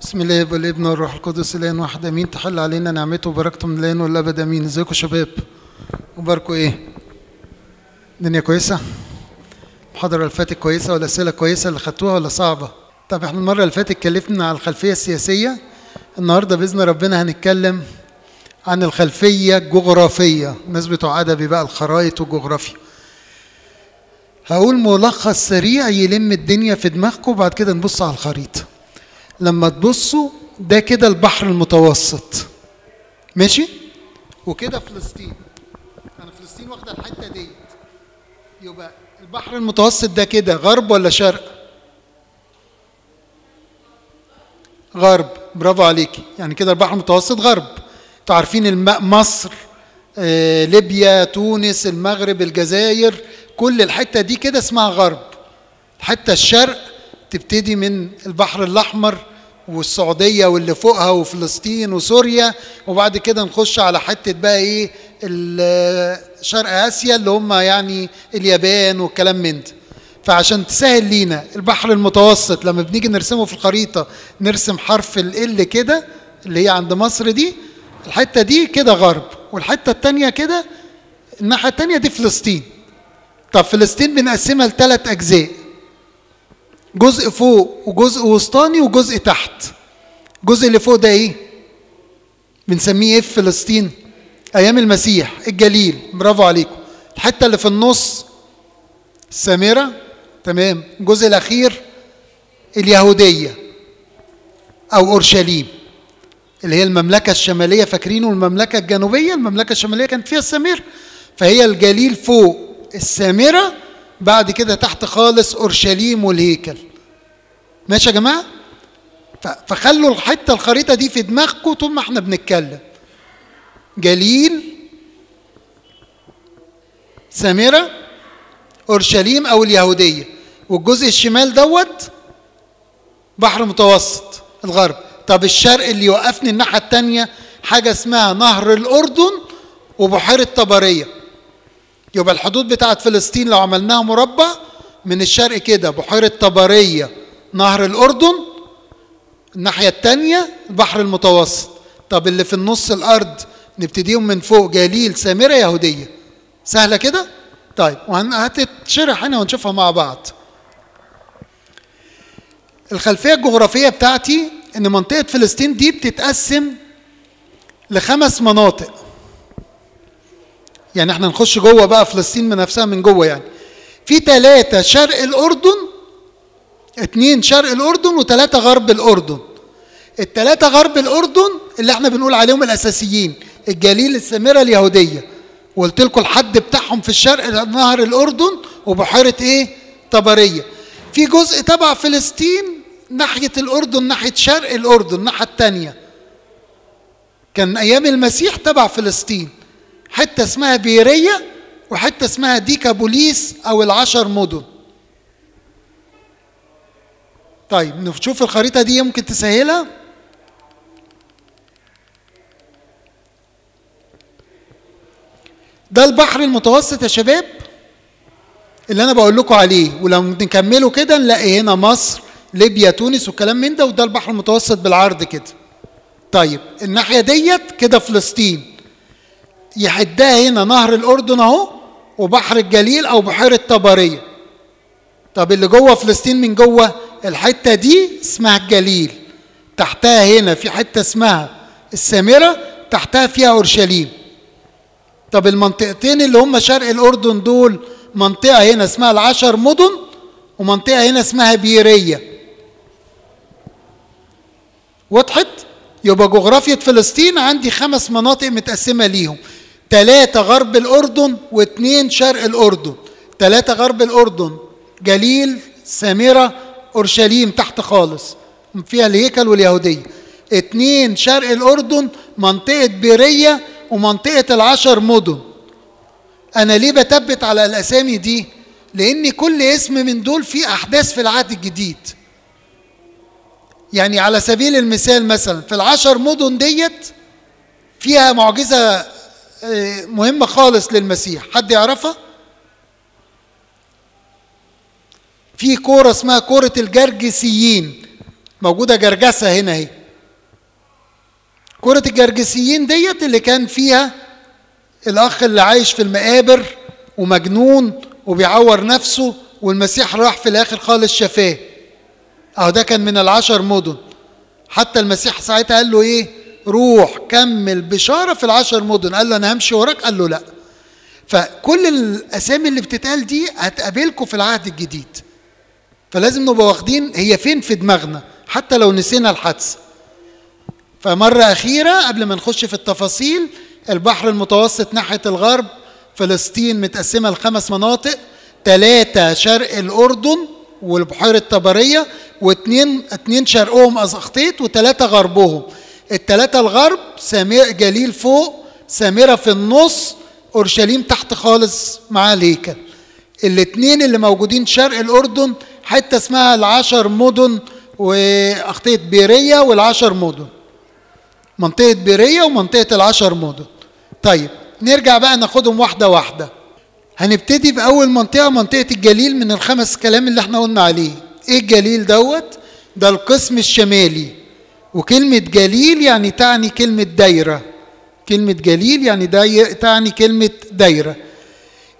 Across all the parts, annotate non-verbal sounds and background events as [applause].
بسم الله والابن والروح القدس الان واحد آمين. تحل علينا نعمته وبركته من الآن والأبد آمين. إزيكم شباب؟ وباركوا إيه؟ الدنيا كويسة؟ المحاضرة اللي فاتت كويسة والاسئله كويسة اللي خدتوها ولا صعبة؟ طب إحنا المرة اللي فاتت اتكلمنا عن الخلفية السياسية النهارده بإذن ربنا هنتكلم عن الخلفية الجغرافية الناس بتوع أدبي بقى الخرايط والجغرافيا. هقول ملخص سريع يلم الدنيا في دماغكم وبعد كده نبص على الخريطة. لما تبصوا ده كده البحر المتوسط. ماشي؟ وكده فلسطين. أنا فلسطين واخدة الحتة ديت يبقى البحر المتوسط ده كده غرب ولا شرق؟ غرب. برافو عليكي يعني كده البحر المتوسط غرب. أنتوا عارفين الماء مصر آه، ليبيا تونس المغرب الجزائر كل الحتة دي كده اسمها غرب. الحته الشرق تبتدي من البحر الأحمر والسعودية واللي فوقها وفلسطين وسوريا وبعد كده نخش على حتة بقى إيه شرق آسيا اللي هم يعني اليابان والكلام من ده. فعشان تسهل لينا البحر المتوسط لما بنيجي نرسمه في الخريطة نرسم حرف ال كده اللي هي عند مصر دي الحتة دي كده غرب والحتة التانية كده الناحية التانية دي فلسطين. طب فلسطين بنقسمها لثلاث أجزاء. جزء فوق وجزء وسطاني وجزء تحت. الجزء اللي فوق ده إيه؟ بنسميه إيه؟ في فلسطين. أيام المسيح الجليل. برافو عليكم. الحتة اللي في النص السامره تمام. الجزء الأخير اليهودية أو أورشليم اللي هي المملكة الشمالية. فاكرينه المملكة الجنوبية؟ المملكة الشمالية كانت فيها السامره فهي الجليل فوق. السامرة بعد كده تحت خالص أورشليم والهيكل. ماشي يا جماعة؟ فخلوا الحتة الخريطة دي في دماغكم طول ما إحنا بنتكلم. جليل سامره أورشليم أو اليهودية. والجزء الشمال دوت بحر متوسط الغرب. طب الشرق اللي يوقفني الناحية التانية حاجة اسمها نهر الأردن وبحيرة طبرية. يبقى الحدود بتاعت فلسطين لو عملناها مربع من الشرق كده بحيرة طبرية نهر الأردن الناحية التانية البحر المتوسط. طب اللي في النص الأرض نبتديهم من فوق جليل سامرة يهودية. سهلة كده؟ طيب وهتتشرح هنا ونشوفها مع بعض. الخلفية الجغرافية بتاعتي إن منطقة فلسطين دي بتتقسم لخمس مناطق. يعني إحنا نخش جوه بقى فلسطين من نفسها من جوه يعني. في ثلاثة شرق الأردن اتنين شرق الأردن وثلاثة غرب الأردن. الثلاثة غرب الأردن اللي إحنا بنقول عليهم الأساسيين الجليل السامرة اليهودية. وقلت لكم الحد بتاعهم في الشرق نهر الأردن وبحيرة إيه؟ طبرية. في جزء تبع فلسطين ناحية الأردن ناحية شرق الأردن الناحية التانية. كان أيام المسيح تبع فلسطين. حتة اسمها بيرية وحتة اسمها ديكابوليس أو العشر مدن. طيب نشوف الخريطة دي يمكن تسهلها. ده البحر المتوسط يا شباب. اللي أنا بقول لكم عليه. ولو نكمله كده نلاقي هنا مصر ليبيا تونس وكلام من ده وده البحر المتوسط بالعرض كده. طيب الناحية ديت كده فلسطين. يحدها هنا نهر الأردن أهو وبحر الجليل أو بحيرة طبرية. طب اللي جوه فلسطين من جوه الحتة دي اسمها الجليل. تحتها هنا في حتة اسمها السامرة تحتها فيها أورشليم. طب المنطقتين اللي هم شرق الأردن دول منطقة هنا اسمها العشر مدن ومنطقة هنا اسمها بيرية. وضحت؟ يبقى جغرافية فلسطين عندي خمس مناطق متقسمة ليهم. ثلاثة غرب الأردن واثنين شرق الأردن. ثلاثة غرب الأردن جليل سامرة أورشليم تحت خالص. فيها الهيكل واليهودية. اثنين شرق الأردن منطقة بيرية ومنطقة العشر مدن. أنا ليه بثبت على الأسامي دي؟ لأن كل اسم من دول فيه أحداث في العهد الجديد. يعني على سبيل المثال مثلا في العشر مدن ديت فيها معجزة مهمة خالص للمسيح. حد يعرفها؟ في كورة اسمها كورة الجرجسيين. موجودة جرجسة هنا اهي. كرة الجرجسيين ديت اللي كان فيها الأخ اللي عايش في المقابر ومجنون وبيعور نفسه والمسيح راح في الآخر خالص شفاه. أهو ده كان من العشر مدن. حتى المسيح ساعتها قال له إيه؟ روح كمل بشارة في العشر مدن. قال له أنا همشي وراك؟ قال له لأ. فكل الأسامي اللي بتتقال دي هتقابلكم في العهد الجديد. فلازم نبقى واخدين هي فين في دماغنا حتى لو نسينا الحادثة. فمرة أخيرة قبل ما نخش في التفاصيل البحر المتوسط ناحية الغرب فلسطين متقسمة لخمس مناطق ثلاثة شرق الأردن والبحيرة الطبرية واثنين اتنين شرقهم أزخطيط وثلاثة غربهم. الثلاثة الغرب سامر جليل فوق سامرة في النص أورشليم تحت خالص مع الهيكل الاثنين اللي موجودين شرق الأردن حتة اسمها العشر مدن وأخطية بيرية والعشر مدن. منطقة بيرية ومنطقة العشر مدن. طيب نرجع بقى ناخدهم واحدة واحدة. هنبتدي بأول منطقة منطقة الجليل من الخمس كلام اللي إحنا قلنا عليه. إيه الجليل دوت؟ ده القسم الشمالي. وكلمة جليل يعني تعني كلمة دايرة. كلمة جليل يعني داي... تعني كلمة دايرة.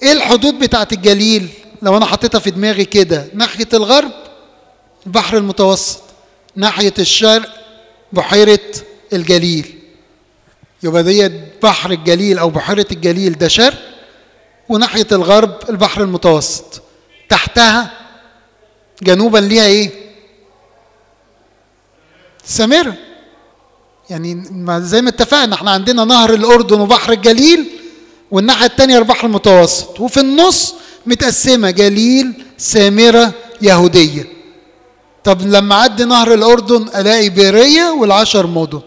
إيه الحدود بتاعت الجليل؟ لو أنا حطيتها في دماغي كده ناحية الغرب البحر المتوسط. ناحية الشرق بحيرة الجليل. يبقى ديت بحر الجليل أو بحيرة الجليل ده شرق وناحية الغرب البحر المتوسط. تحتها جنوبا ليها إيه؟ سامره يعني زي ما اتفقنا إحنا عندنا نهر الأردن وبحر الجليل والناحية الثانية البحر المتوسط وفي النص متقسمة جليل سامرة يهودية. طب لما أعدي نهر الأردن ألاقي بيرية والعشر مدن.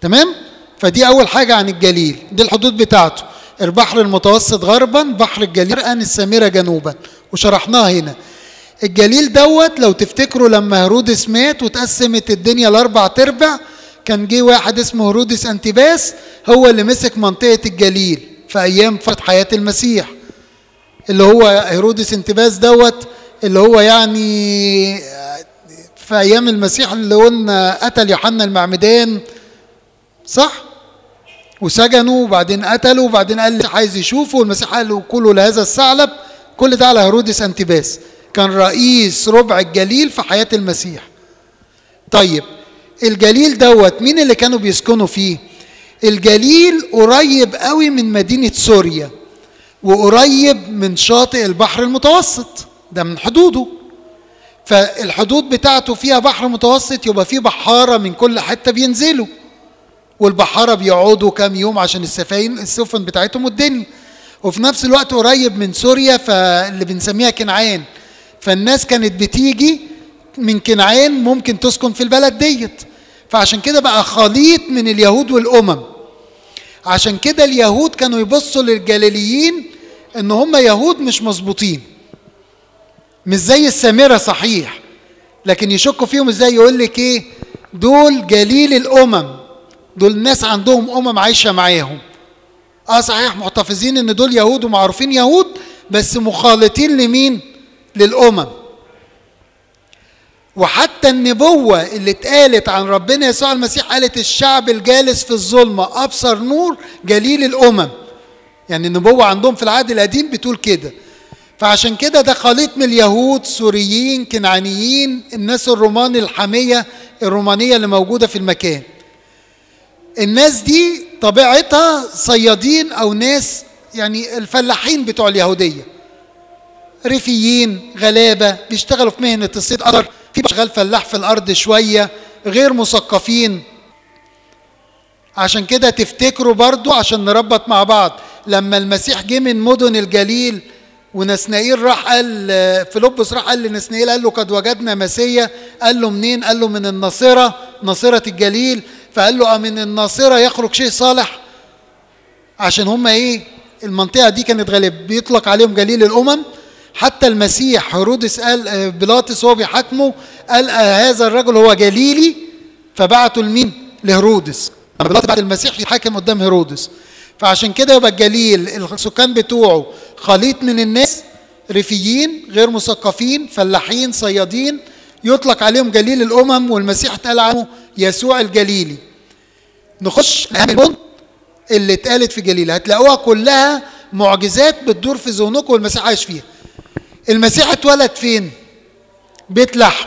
تمام؟ فدي أول حاجة عن الجليل دي الحدود بتاعته. البحر المتوسط غربا بحر الجليل ان السامرة جنوبا. وشرحناها هنا. الجليل دوت لو تفتكروا لما هيرودس مات وتقسمت الدنيا لأربع تربع كان جه واحد اسمه هيرودس انتباس هو اللي مسك منطقة الجليل في أيام فتح حياة المسيح. اللي هو هيرودس انتباس دوت اللي هو يعني في أيام المسيح اللي قلنا قتل يوحنا المعمدان صح؟ وسجنوا وبعدين قتلوا وبعدين قال عايز يشوفه والمسيح قال له كلوا لهذا الثعلب كل ده على هيرودس انتباس كان رئيس ربع الجليل في حياة المسيح. طيب الجليل دوت مين اللي كانوا بيسكنوا فيه؟ الجليل قريب قوي من مدينة سوريا وقريب من شاطئ البحر المتوسط. ده من حدوده. فالحدود بتاعته فيها بحر متوسط يبقى فيه بحارة من كل حتة بينزلوا. والبحارة بيقعدوا كام يوم عشان السفاين السفن بتاعتهم والدنيا. وفي نفس الوقت قريب من سوريا فاللي بنسميها كنعان. فالناس كانت بتيجي من كنعان ممكن تسكن في البلد ديت. فعشان كده بقى خليط من اليهود والأمم. عشان كده اليهود كانوا يبصوا للجليليين إن هم يهود مش مظبوطين. مش زي السامرة صحيح. لكن يشكوا فيهم إزاي؟ يقول لك إيه؟ دول جليل الأمم. دول ناس عندهم أمم عايشة معاهم. آه صحيح محتفظين إن دول يهود ومعروفين يهود بس مخالطين لمين؟ للأمم. وحتى النبوة اللي اتقالت عن ربنا يسوع المسيح قالت الشعب الجالس في الظلمة أبصر نور جليل الأمم. يعني النبوة عندهم في العهد القديم بتقول كده. فعشان كده ده خليط من اليهود سوريين كنعانيين الناس الرومان الحامية الرومانية اللي موجودة في المكان. الناس دي طبيعتها صيادين أو ناس يعني الفلاحين بتوع اليهودية. ريفيين غلابة بيشتغلوا في مهنة الصيد. قدر في شغال فلاح في الأرض شوية غير مثقفين. عشان كده تفتكروا برضو عشان نربط مع بعض. لما المسيح جه من مدن الجليل ونسنائيل راح قال فيلبس راح قال لنسنائيل قال له قد وجدنا مسيا قال له منين؟ قال له من الناصرة ناصرة الجليل فقال له من الناصرة يخرج شيء صالح عشان هم إيه المنطقة دي كانت غالب بيطلق عليهم جليل الأمم. حتى المسيح هيرودس قال بيلاطس وهو بيحاكمه قال هذا الرجل هو جليلي فبعته لمين؟ لهيرودس. بيلاطس بعد المسيح يحاكم قدام هيرودس. فعشان كده يبقى الجليل السكان بتوعه خليط من الناس ريفيين غير مثقفين فلاحين صيادين يطلق عليهم جليل الأمم والمسيح اتقال عنه يسوع الجليلي. نخش اهم البنط اللي اتقالت في جليل. هتلاقوها كلها معجزات بتدور في ذهنكم والمسيح عايش فيها. المسيح اتولد فين؟ بيت لحم.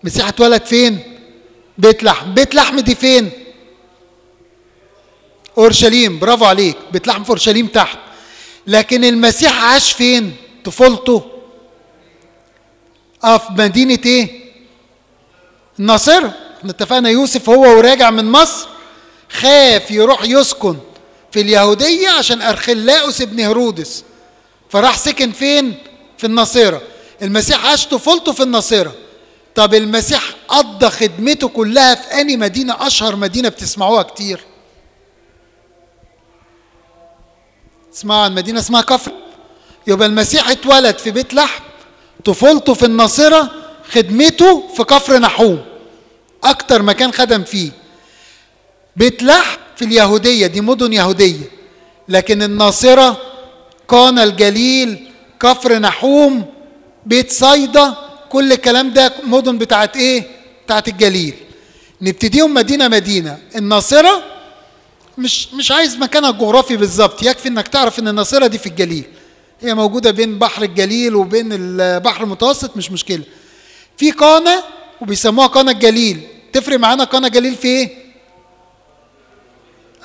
المسيح اتولد فين؟ بيت لحم. بيت لحم دي فين؟ أورشليم. برافو عليك. بيت لحم في أورشليم تحت. لكن المسيح عاش فين؟ طفولته. آه في مدينة إيه؟ الناصره إحنا اتفقنا يوسف هو وراجع من مصر. خاف يروح يسكن في اليهودية عشان ارخلاؤس ابن هرودس. فراح سكن فين؟ في الناصره المسيح عاش طفولته في الناصره طب المسيح قضى خدمته كلها في اني مدينة؟ أشهر مدينة بتسمعوها كتير. اسمعوا عن مدينة اسمها كفر. يبقى المسيح اتولد في بيت لحم. طفولته في الناصره خدمته في كفر نحوم. أكتر مكان خدم فيه. بيت لحم في اليهودية دي مدن يهودية. لكن الناصره كان الجليل كفر نحوم بيت صيدا كل الكلام ده مدن بتاعت إيه؟ بتاعت الجليل. نبتديهم مدينة مدينة. الناصرة مش مش عايز مكانها الجغرافي بالظبط يكفي إنك تعرف إن الناصرة دي في الجليل. هي موجودة بين بحر الجليل وبين البحر المتوسط مش مشكلة. في قانا وبيسموها قانا الجليل. تفرق معانا قانا الجليل في إيه؟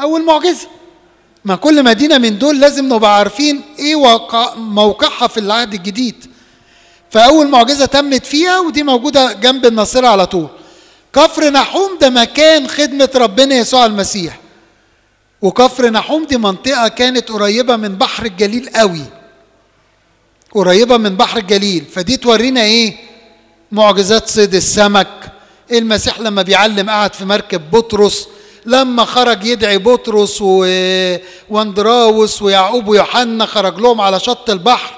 أول معجزة. ما كل مدينة من دول لازم نبقى عارفين إيه وقع موقعها في العهد الجديد. فأول معجزة تمت فيها ودي موجودة جنب الناصرة على طول. كفر نحوم ده مكان خدمة ربنا يسوع المسيح. وكفر نحوم دي منطقة كانت قريبة من بحر الجليل قوي. قريبة من بحر الجليل. فدي تورينا إيه؟ معجزات صيد السمك. المسيح لما بيعلم قعد في مركب بطرس لما خرج يدعي بطرس و... واندراوس ويعقوب ويوحنا خرج لهم على شط البحر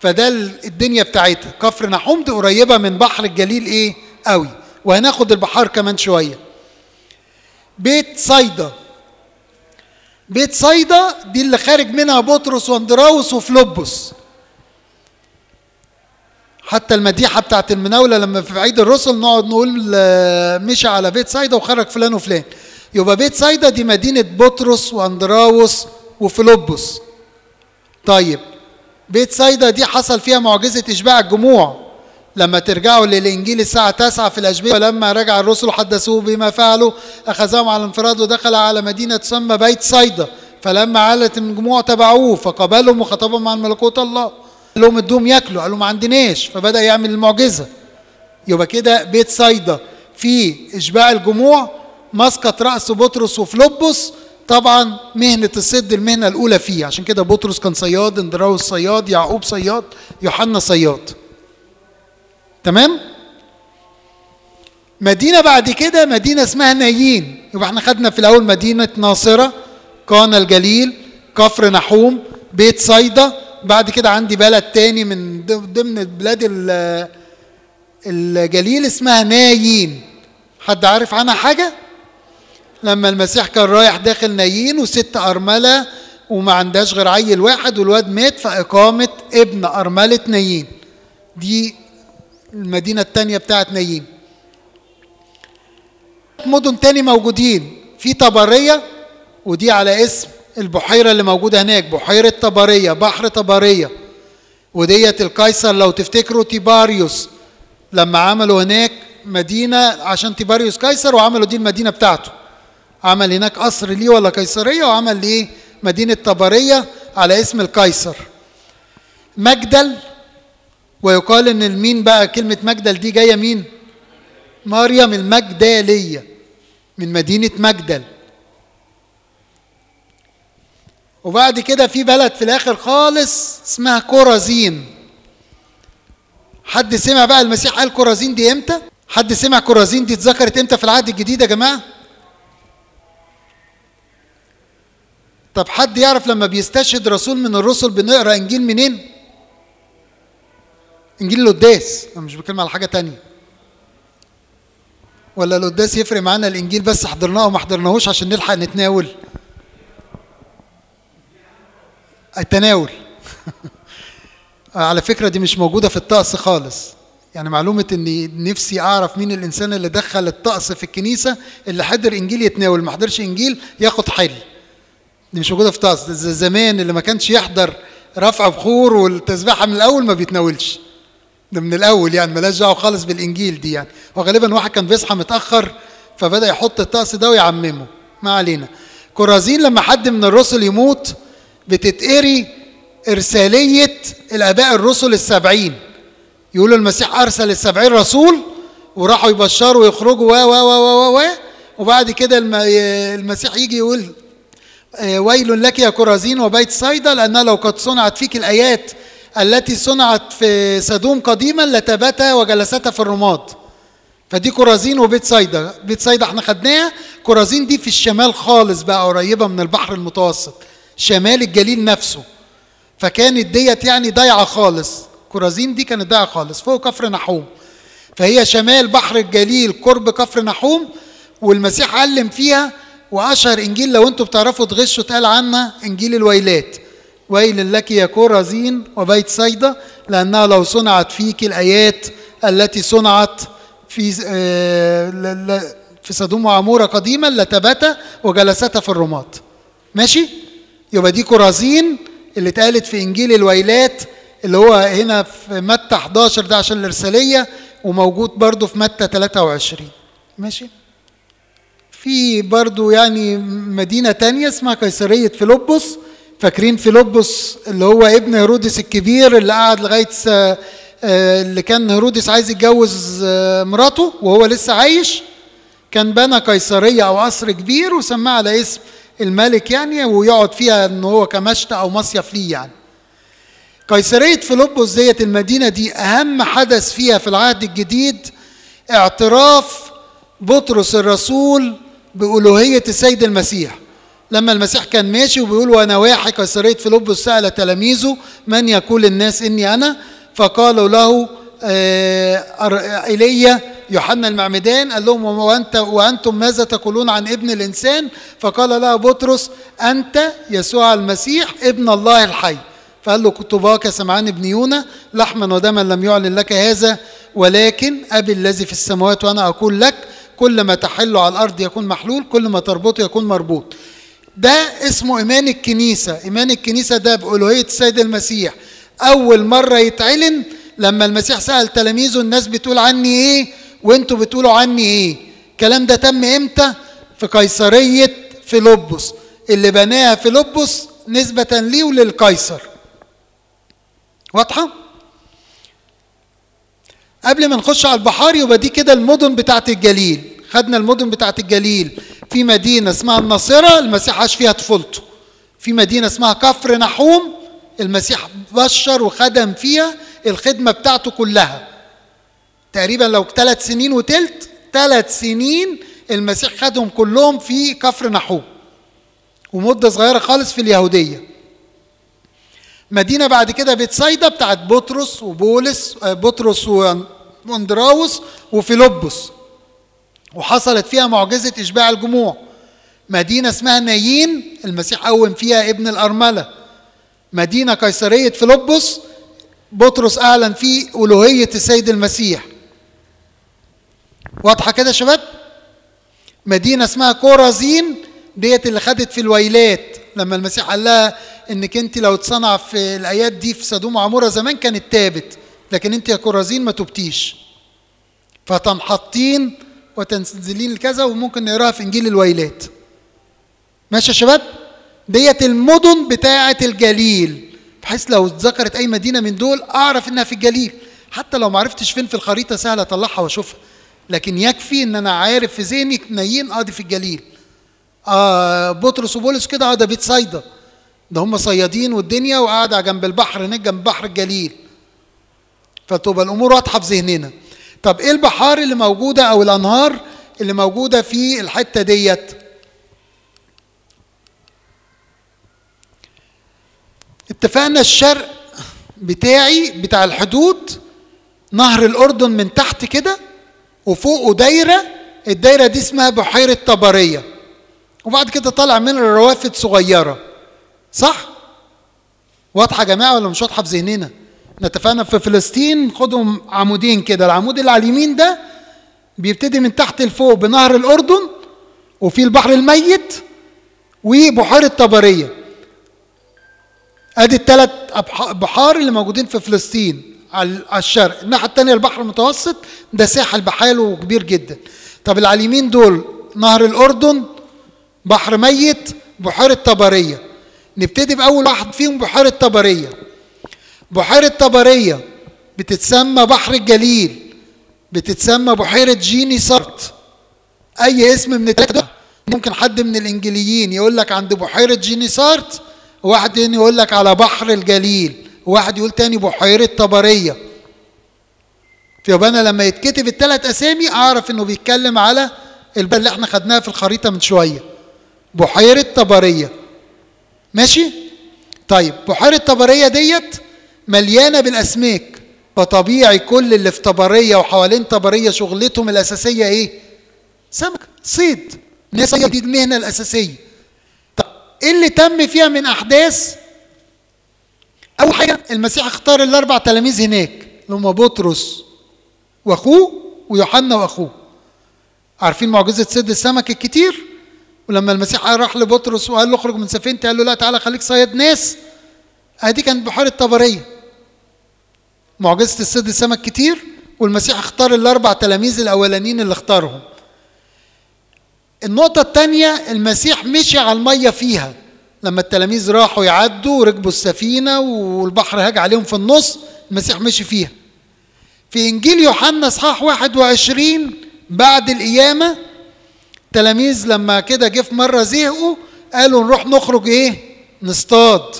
فده الدنيا بتاعتها كفر نحوم دي قريبة من بحر الجليل إيه؟ قوي. وهناخد البحار كمان شوية. بيت صيدا. بيت صيدا دي اللي خارج منها بطرس واندراوس وفيلبس حتى المديحة بتاعت المناولة لما في عيد الرسل نقعد نقول مشى على بيت صيدا وخرج فلان وفلان. يبقى بيت صيدا دي مدينة بطرس واندراوس وفيلبس طيب بيت صيدا دي حصل فيها معجزة إشباع الجموع. لما ترجعوا للإنجيل الساعة 9 في الأشبية ولما رجع الرسل حدثوه بما فعلوا أخذهم على انفراد ودخل على مدينة تسمى بيت صيدا فلما علت الجموع تبعوه فقبلهم وخطبهم عن ملكوت الله. قال لهم ادوهم ياكلوا قالوا ما عندناش. فبدأ يعمل المعجزة. يبقى كده بيت صيدا في إشباع الجموع مسقط رأس بطرس وفلوبوس طبعا مهنة الصيد المهنة الأولى فيه. عشان كده بطرس كان صياد اندراوس صياد يعقوب صياد يوحنا صياد. تمام؟ مدينة بعد كده مدينة اسمها نايين. يبقى إحنا خدنا في الأول مدينة ناصرة قانا الجليل كفر نحوم بيت صيدا. بعد كده عندي بلد تاني من ضمن بلاد الجليل اسمها نايين. حد عارف عنها حاجة؟ لما المسيح كان رايح داخل نايين وست أرملة وما عندهاش غير عيل واحد والواد مات فإقامة ابن أرملة نايين. دي المدينة التانية بتاعت نايين. مدن تاني موجودين. في طبرية ودي على اسم البحيرة اللي موجودة هناك بحيرة طبرية بحر طبرية. وديت القيصر لو تفتكروا تيباريوس. لما عملوا هناك مدينة عشان تيباريوس قيصر وعملوا دي المدينة بتاعته. عمل هناك قصر ليه ولا قيصرية وعمل ليه مدينة طبرية على اسم القيصر. مجدل ويقال إن المين بقى كلمة مجدل دي جاية مين؟ مريم المجدلية من مدينة مجدل. وبعد كده في بلد في الآخر خالص اسمها كورازين. حد سمع بقى المسيح قال كورازين دي إمتى؟ حد سمع كورازين دي اتذكرت إمتى في العهد الجديد يا جماعة؟ طب حد يعرف لما بيستشهد رسول من الرسل بنقرأ إنجيل منين؟ إنجيل القداس أنا مش بتكلم على حاجة تانية. ولا القداس يفرق معانا الإنجيل بس حضرناه وما حضرناهوش عشان نلحق نتناول؟ التناول. [laughs] على فكرة دي مش موجودة في الطقس خالص. يعني معلومة إني نفسي أعرف مين الإنسان اللي دخل الطقس في الكنيسة اللي حضر إنجيل يتناول. ما حضرش إنجيل ياخد حل. دي مش موجودة في طقس زمان اللي ما كانش يحضر رفع بخور والتسبيحة من الأول ما بيتناولش ده من الأول يعني ملاش دعوه خالص بالانجيل دي يعني وغالبا واحد كان بيصحى متاخر فبدا يحط الطقس ده ويعممه ما علينا كرازين لما حد من الرسل يموت بتتقري ارساليه الاباء الرسل السبعين يقولوا المسيح ارسل السبعين رسول وراحوا يبشروا ويخرجوا و و و و و وبعد كده المسيح يجي يقول ويل لك يا كرازين وبيت صيدا لانها لو قد صنعت فيك الآيات التي صنعت في سدوم قديما لتبتا وجلستا في الرماد. فدي كرازين وبيت صيدا. بيت صيدا إحنا خدناها كرازين دي في الشمال خالص بقى قريبة من البحر المتوسط. شمال الجليل نفسه. فكانت ديت يعني ضايعة خالص. كرازين دي كانت ضايعة خالص. فوق كفر نحوم. فهي شمال بحر الجليل قرب كفر نحوم. والمسيح علم فيها وأشهر إنجيل لو أنتوا بتعرفوا تغشوا اتقال عنها إنجيل الويلات. ويل لك يا كورزين وبيت صيدا لأنها لو صنعت فيك الآيات التي صنعت في في سدوم وعمورة قديما لتبت وجلست في الرماد. ماشي؟ يبقى دي كرازين اللي اتقالت في إنجيل الويلات اللي هو هنا في متى 11 ده عشان الإرسالية وموجود برضو في متى 23 ماشي؟ في برضو يعني مدينة تانية اسمها قيصرية فيلبس. فاكرين فيلبس اللي هو ابن هيرودس الكبير اللي قعد لغاية اللي كان هيرودس عايز يتجوز مراته وهو لسه عايش. كان بنى قيصرية أو قصر كبير وسماه على اسم الملك يعني ويقعد فيها إن هو كمشتى أو مصيف ليه يعني. قيصرية فيلبس ديت المدينة دي أهم حدث فيها في العهد الجديد اعتراف بطرس الرسول بالوهيه السيد المسيح. لما المسيح كان ماشي وبيقول وأنا واحد قيصريه فيلبس سأل تلاميذه من يقول الناس إني أنا؟ فقالوا له ايليا يوحنا المعمدان. قال لهم وانت وأنتم ماذا تقولون عن ابن الإنسان؟ فقال له بطرس أنت يسوع المسيح ابن الله الحي. فقال له يا سمعان ابن يونا لحما ودما لم يعلن لك هذا ولكن أبي الذي في السماوات وأنا أقول لك كل ما تحل على الأرض يكون محلول كل ما تربطه يكون مربوط. ده اسمه إيمان الكنيسة. إيمان الكنيسة ده بألوهية السيد المسيح. أول مرة يتعلن لما المسيح سأل تلاميذه الناس بتقول عني إيه؟ وأنتوا بتقولوا عني إيه؟ الكلام ده تم إمتى؟ في قيصرية فيلبس. اللي بناها فيلبس نسبة ليه وللقيصر. واضحة؟ قبل ما نخش على البحار يبقى دي كده المدن بتاعت الجليل. خدنا المدن بتاعت الجليل. في مدينة اسمها الناصرة المسيح عاش فيها طفولته. في مدينة اسمها كفر نحوم المسيح بشر وخدم فيها الخدمة بتاعته كلها. تقريبا لو ثلاث سنين وتلت ثلاث سنين المسيح خدهم كلهم في كفر نحوم. ومدة صغيرة خالص في اليهودية. مدينة بعد كده بتصيدا بتاعت بطرس وبولس بطرس واندراوس وفيلبس. وحصلت فيها معجزة إشباع الجموع. مدينة اسمها نايين المسيح قوم فيها ابن الأرملة. مدينة قيصرية فيلبس بطرس أعلن فيه ألوهية السيد المسيح. واضحة كده يا شباب؟ مدينة اسمها كورازين ديت اللي خدت في الويلات. لما المسيح قال لها إنك أنت لو اتصنع في الآيات دي في سدوم وعمورة زمان كانت تابت. لكن انت يا كورازين ما تبتيش. فتنحطين وتنزلين كذا وممكن نقراها في إنجيل الويلات. ماشي يا شباب؟ ديت المدن بتاعة الجليل. بحيث لو اتذكرت أي مدينة من دول أعرف إنها في الجليل. حتى لو ما عرفتش فين في الخريطة سهل أطلعها وأشوفها. لكن يكفي إن أنا عارف في ذهني نايين آه دي في الجليل. آه بطرس وبولس كده آه ده بيت صيدا. ده هم صيادين والدنيا وقاعدة جنب البحر هناك جنب بحر الجليل. فتبقى الأمور واضحة في ذهننا. طب إيه البحار اللي موجودة أو الأنهار اللي موجودة في الحتة ديت؟ اتفقنا الشرق بتاعي بتاع الحدود نهر الأردن من تحت كده وفوقه دايرة الدايرة دي اسمها بحيرة طبرية. وبعد كده طالع منها روافد صغيرة. صح؟ واضحة يا جماعة ولا مش واضحة في ذهننا؟ نتفقنا في فلسطين خدهم عمودين كده العمود اللي على اليمين ده بيبتدي من تحت لفوق بنهر الأردن وفي البحر الميت وبحيرة طبرية أدي الثلاث بحار اللي موجودين في فلسطين على الشرق الناحية الثانية البحر المتوسط ده ساحل بحاله كبير جدا. طب اللي على اليمين دول نهر الأردن بحر ميت بحيرة طبرية نبتدي بأول واحد فيهم بحيرة طبرية بحيرة طبرية بتتسمى بحر الجليل بتتسمى بحيرة جيني سارت. أي اسم من الثلاثة ممكن حد من الإنجليين يقول لك عند بحيرة جيني سارت وواحد تاني يقول لك على بحر الجليل وواحد يقول تاني بحيرة طبرية. فيبقى أنا لما يتكتب الثلاث أسامي أعرف إنه بيتكلم على البلد اللي إحنا خدناها في الخريطة من شوية. بحيرة طبرية. ماشي؟ طيب بحيرة طبرية ديت مليانة بالأسماك فطبيعي كل اللي في طبرية وحوالين طبرية شغلتهم الأساسية إيه؟ سمك صيد الناس دي المهنة الأساسية طب إيه اللي تم فيها من أحداث؟ أول حاجة المسيح اختار الأربع تلاميذ هناك اللي هم بطرس وأخوه ويوحنا وأخوه عارفين معجزة سد السمك الكتير؟ ولما المسيح راح لبطرس وقال له اخرج من سفينتي قال له لا تعالى خليك صياد ناس ادي كانت بحيره طبريه معجزة الصيد السمك كتير والمسيح اختار الأربع تلاميذ الأولانيين اللي اختارهم. النقطة الثانية المسيح مشي على المية فيها. لما التلاميذ راحوا يعدوا وركبوا السفينة والبحر هاج عليهم في النص المسيح مشي فيها. في إنجيل يوحنا إصحاح 21 بعد القيامة التلاميذ لما كده جه في مرة زهقوا قالوا نروح نخرج إيه؟ نصطاد.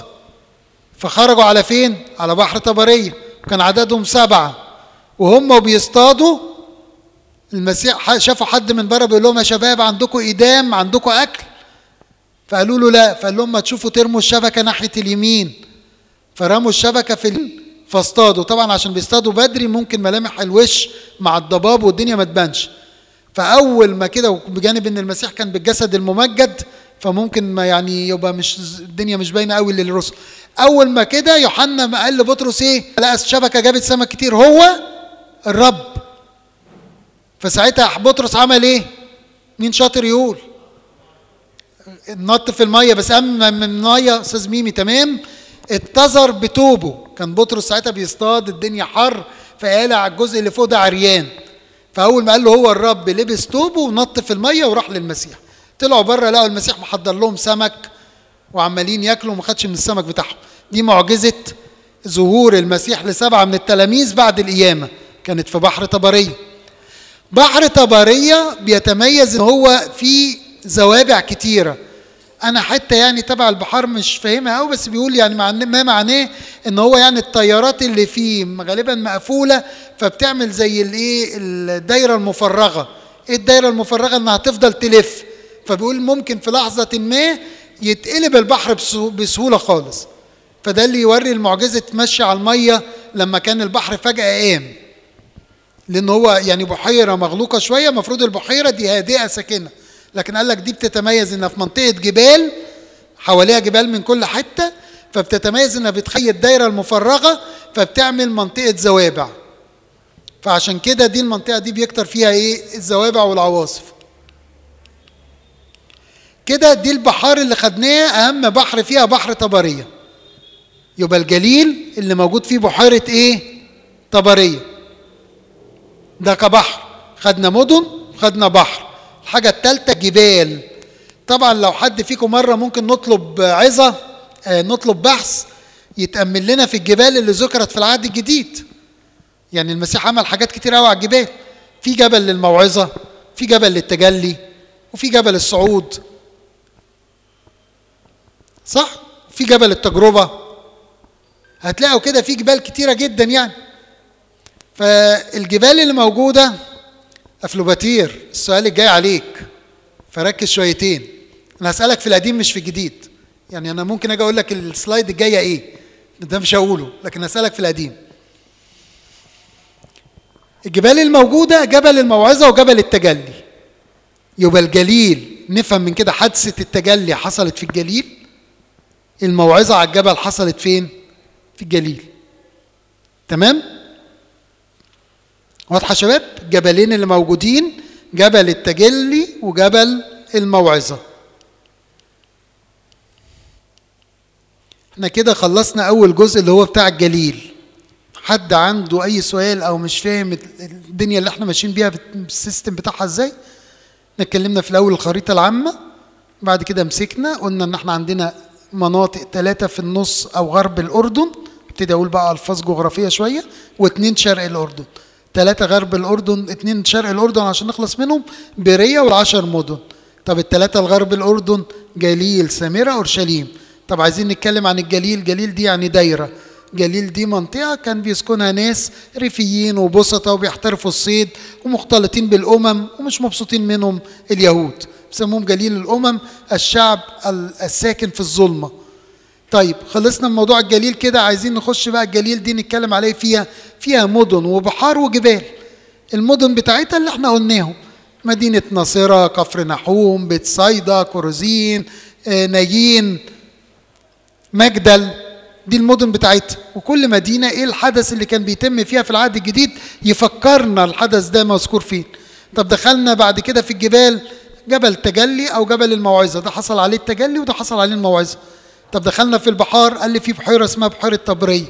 فخرجوا على فين؟ على بحر طبرية. كان عددهم سبعة. وهم بيصطادوا. المسيح شافوا حد من بره بيقول لهم يا شباب عندكم ايدام عندكم أكل. فقالوا له لا. فقال لهم ما تشوفوا ترموا الشبكة ناحية اليمين. فرموا الشبكة في فاصطادوا. طبعا عشان بيصطادوا بدري ممكن ملامح الوش مع الضباب والدنيا ما تبانش. فأول ما كده بجانب إن المسيح كان بالجسد الممجد فممكن ما يعني يبقى مش الدنيا مش باينة قوي للرسل. أول ما كده يوحنا ما قال لبطرس إيه؟ لقى الشبكة جابت سمك كتير. هو الرب. فساعتها بطرس عمل إيه؟ مين شاطر يقول؟ نط في المية. بس اما من المية أستاذ ميمي تمام؟ اتزر بتوبه. كان بطرس ساعتها بيصطاد الدنيا حر فقالع على الجزء اللي فوق ده عريان. فأول ما قال له هو الرب لبس توبه ونط في المية وراح للمسيح. طلعوا بره لقوا المسيح محضر لهم سمك وعمالين ياكلوا وما خدش من السمك بتاعهم. دي معجزة ظهور المسيح لسبعة من التلاميذ بعد القيامة. كانت في بحر طبرية. بحر طبرية بيتميز إن هو فيه زوابع كتيرة. أنا حتى يعني تبع البحار مش فاهمها قوي بس بيقول يعني ما معناه إن هو يعني الطيارات اللي فيه غالبا مقفولة فبتعمل زي الإيه؟ الدايرة المفرغة. إيه الدايرة المفرغة؟ إنها تفضل تلف. فبيقول ممكن في لحظة ما يتقلب البحر بسهولة خالص. فده اللي يوري المعجزة تمشي على المية لما كان البحر فجأة قام. لأن هو يعني بحيرة مغلوقة شوية المفروض البحيرة دي هادئة ساكنة. لكن قال لك دي بتتميز إنها في منطقة جبال حواليها جبال من كل حتة فبتتميز إنها بتخيل الدايره المفرغة فبتعمل منطقة زوابع. فعشان كده دي المنطقة دي بيكتر فيها إيه؟ الزوابع والعواصف. كده دي البحار اللي خدناها أهم بحر فيها بحر طبرية. يبقى الجليل اللي موجود فيه بحيرة إيه؟ طبرية. ده كبحر. خدنا مدن خدنا بحر. الحاجة الثالثة جبال. طبعا لو حد فيكم مرة ممكن نطلب عظة آه نطلب بحث يتأمل لنا في الجبال اللي ذكرت في العهد الجديد. يعني المسيح عمل حاجات كتير قوي على الجبال. في جبل للموعظة في جبل للتجلي وفي جبل الصعود. صح؟ في جبل التجربة. هتلاقوا كده في جبال كتيرة جدا يعني. فالجبال اللي موجودة أفلوباتير السؤال الجاي عليك. فركز شويتين. أنا هسألك في القديم مش في الجديد. يعني أنا ممكن أجي أقول لك السلايد الجاية إيه؟ ده مش هقوله لكن هسألك في القديم. الجبال الموجودة جبل الموعظة وجبل التجلي. يبقى الجليل نفهم من كده حادثة التجلي حصلت في الجليل؟ الموعظة على الجبل حصلت فين؟ في الجليل. تمام؟ واضحة يا شباب؟ الجبلين اللي موجودين جبل التجلي وجبل الموعظة. إحنا كده خلصنا أول جزء اللي هو بتاع الجليل. حد عنده أي سؤال أو مش فاهم الدنيا اللي إحنا ماشيين بيها السيستم بتاعها إزاي؟ اتكلمنا في الأول الخريطة العامة بعد كده مسكنا قلنا إن إحنا عندنا مناطق ثلاثة في النص أو غرب الأردن. ابتدي أقول بقى ألفاظ جغرافية شوية. واثنين شرق الأردن. ثلاثة غرب الأردن اثنين شرق الأردن عشان نخلص منهم. بيريه والعشر مدن. طب الثلاثه الغرب الأردن جليل سامره أورشليم. طب عايزين نتكلم عن الجليل. جليل دي يعني دايرة. جليل دي منطقة كان بيسكنها ناس ريفيين وبسطة وبيحترفوا الصيد ومختلطين بالأمم ومش مبسوطين منهم اليهود. بيسموهم جليل الأمم الشعب الساكن في الظلمة. طيب خلصنا من موضوع الجليل كده. عايزين نخش بقى الجليل دي نتكلم عليه فيها فيها مدن وبحار وجبال. المدن بتاعتها اللي إحنا قلناهم. مدينة ناصرة كفر نحوم بيت صيدا كوروزين آه، نايين مجدل. دي المدن بتاعتها. وكل مدينة إيه الحدث اللي كان بيتم فيها في العهد الجديد؟ يفكرنا الحدث ده مذكور فين؟ طب دخلنا بعد كده في الجبال. جبل تجلي أو جبل الموعظة. ده حصل عليه التجلي وده حصل عليه الموعظة. طب دخلنا في البحار قال لي في بحيرة اسمها بحيرة طبرية.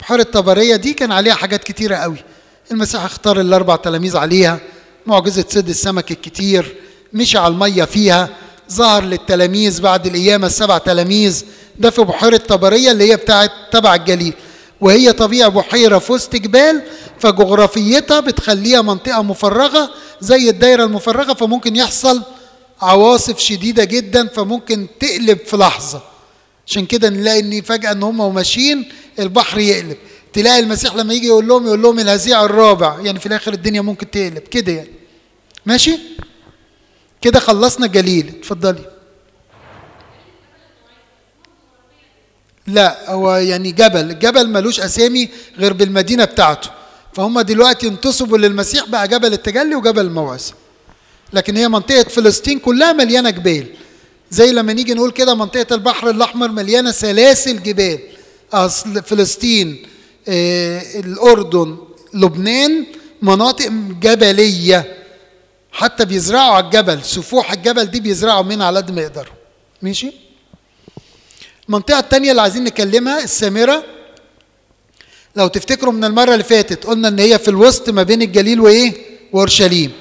بحيرة طبرية دي كان عليها حاجات كتيرة قوي. المسيح اختار الأربع تلاميذ عليها معجزة سد السمك الكتير مشي على المية فيها ظهر للتلاميذ بعد القيامة السبع تلاميذ. ده في بحيرة طبرية اللي هي بتاعت تبع الجليل. وهي طبيعة بحيرة في وسط جبال فجغرافيتها بتخليها منطقة مفرغة زي الدايرة المفرغة فممكن يحصل عواصف شديدة جدا فممكن تقلب في لحظة. عشان كده نلاقي إن فجأة إن هم ماشيين البحر يقلب. تلاقي المسيح لما يجي يقول لهم يقول لهم الهزيع الرابع يعني في الآخر الدنيا ممكن تقلب. كده يعني. ماشي؟ كده خلصنا جليل. اتفضلي. لا هو يعني جبل الجبل ملوش أسامي غير بالمدينة بتاعته. فهم دلوقتي انتصبوا للمسيح بقى جبل التجلي وجبل الموعظة. لكن هي منطقة فلسطين كلها مليانة جبال. زي لما نيجي نقول كده منطقة البحر الأحمر مليانة سلاسل جبال. أصل فلسطين آه الأردن لبنان مناطق جبلية. حتى بيزرعوا على الجبل سفوح الجبل دي بيزرعوا منها على قد ما يقدروا. ماشي؟ المنطقة التانية اللي عايزين نكلمها السامرة. لو تفتكروا من المرة اللي فاتت قلنا إن هي في الوسط ما بين الجليل وإيه؟ وأورشليم.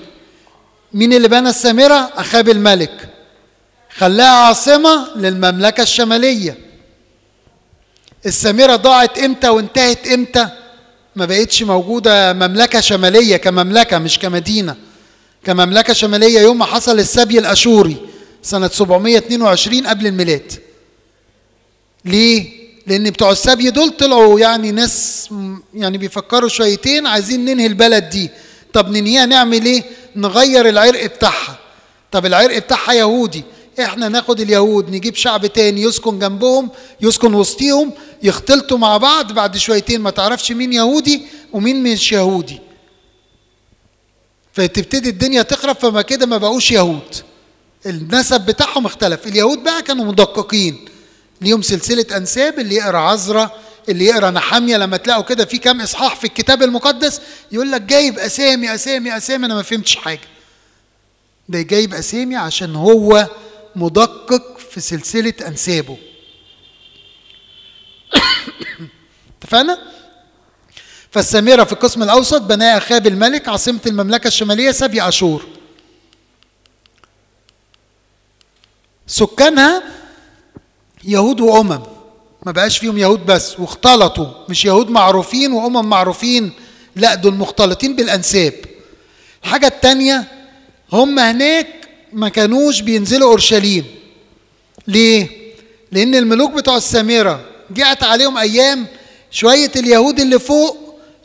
مين اللي بنى السامرة؟ أخاب الملك. خلاها عاصمة للمملكة الشمالية. السامرة ضاعت إمتى وانتهت إمتى؟ ما بقتش موجودة مملكة شمالية كمملكة مش كمدينة. كمملكة شمالية يوم ما حصل السبي الأشوري سنة 722 قبل الميلاد. ليه؟ لأن بتوع السبي دول طلعوا يعني ناس يعني بيفكروا شويتين عايزين ننهي البلد دي. طب ننهيها نعمل إيه؟ نغير العرق بتاعها. طب العرق بتاعها يهودي. إحنا ناخد اليهود نجيب شعب تاني يسكن جنبهم يسكن وسطيهم يختلطوا مع بعض بعد شويتين ما تعرفش مين يهودي ومين مش يهودي. فتبتدي الدنيا تخرب فما كده ما بقوش يهود. النسب بتاعهم اختلف. اليهود بقى كانوا مدققين. ليهم سلسلة أنساب اللي يقرأ عزرة اللي يقرأ نحامية لما تلاقوا كده في كام إصحاح في الكتاب المقدس يقول لك جايب أسامي أسامي أسامي أنا ما فهمتش حاجة. ده جايب أسامي عشان هو مدقق في سلسلة أنسابه. [coughs] اتفقنا؟ فالسامرة في القسم الأوسط بناها أخاب الملك عاصمة المملكة الشمالية سبي أشور سكانها يهود وأمم. ما بقاش فيهم يهود بس واختلطوا. مش يهود معروفين وأمم معروفين لا دول مختلطين بالأنساب. الحاجة التانية هم هناك ما كانوش بينزلوا أورشليم. ليه؟ لأن الملوك بتوع السامرة جاءت عليهم أيام شوية اليهود اللي فوق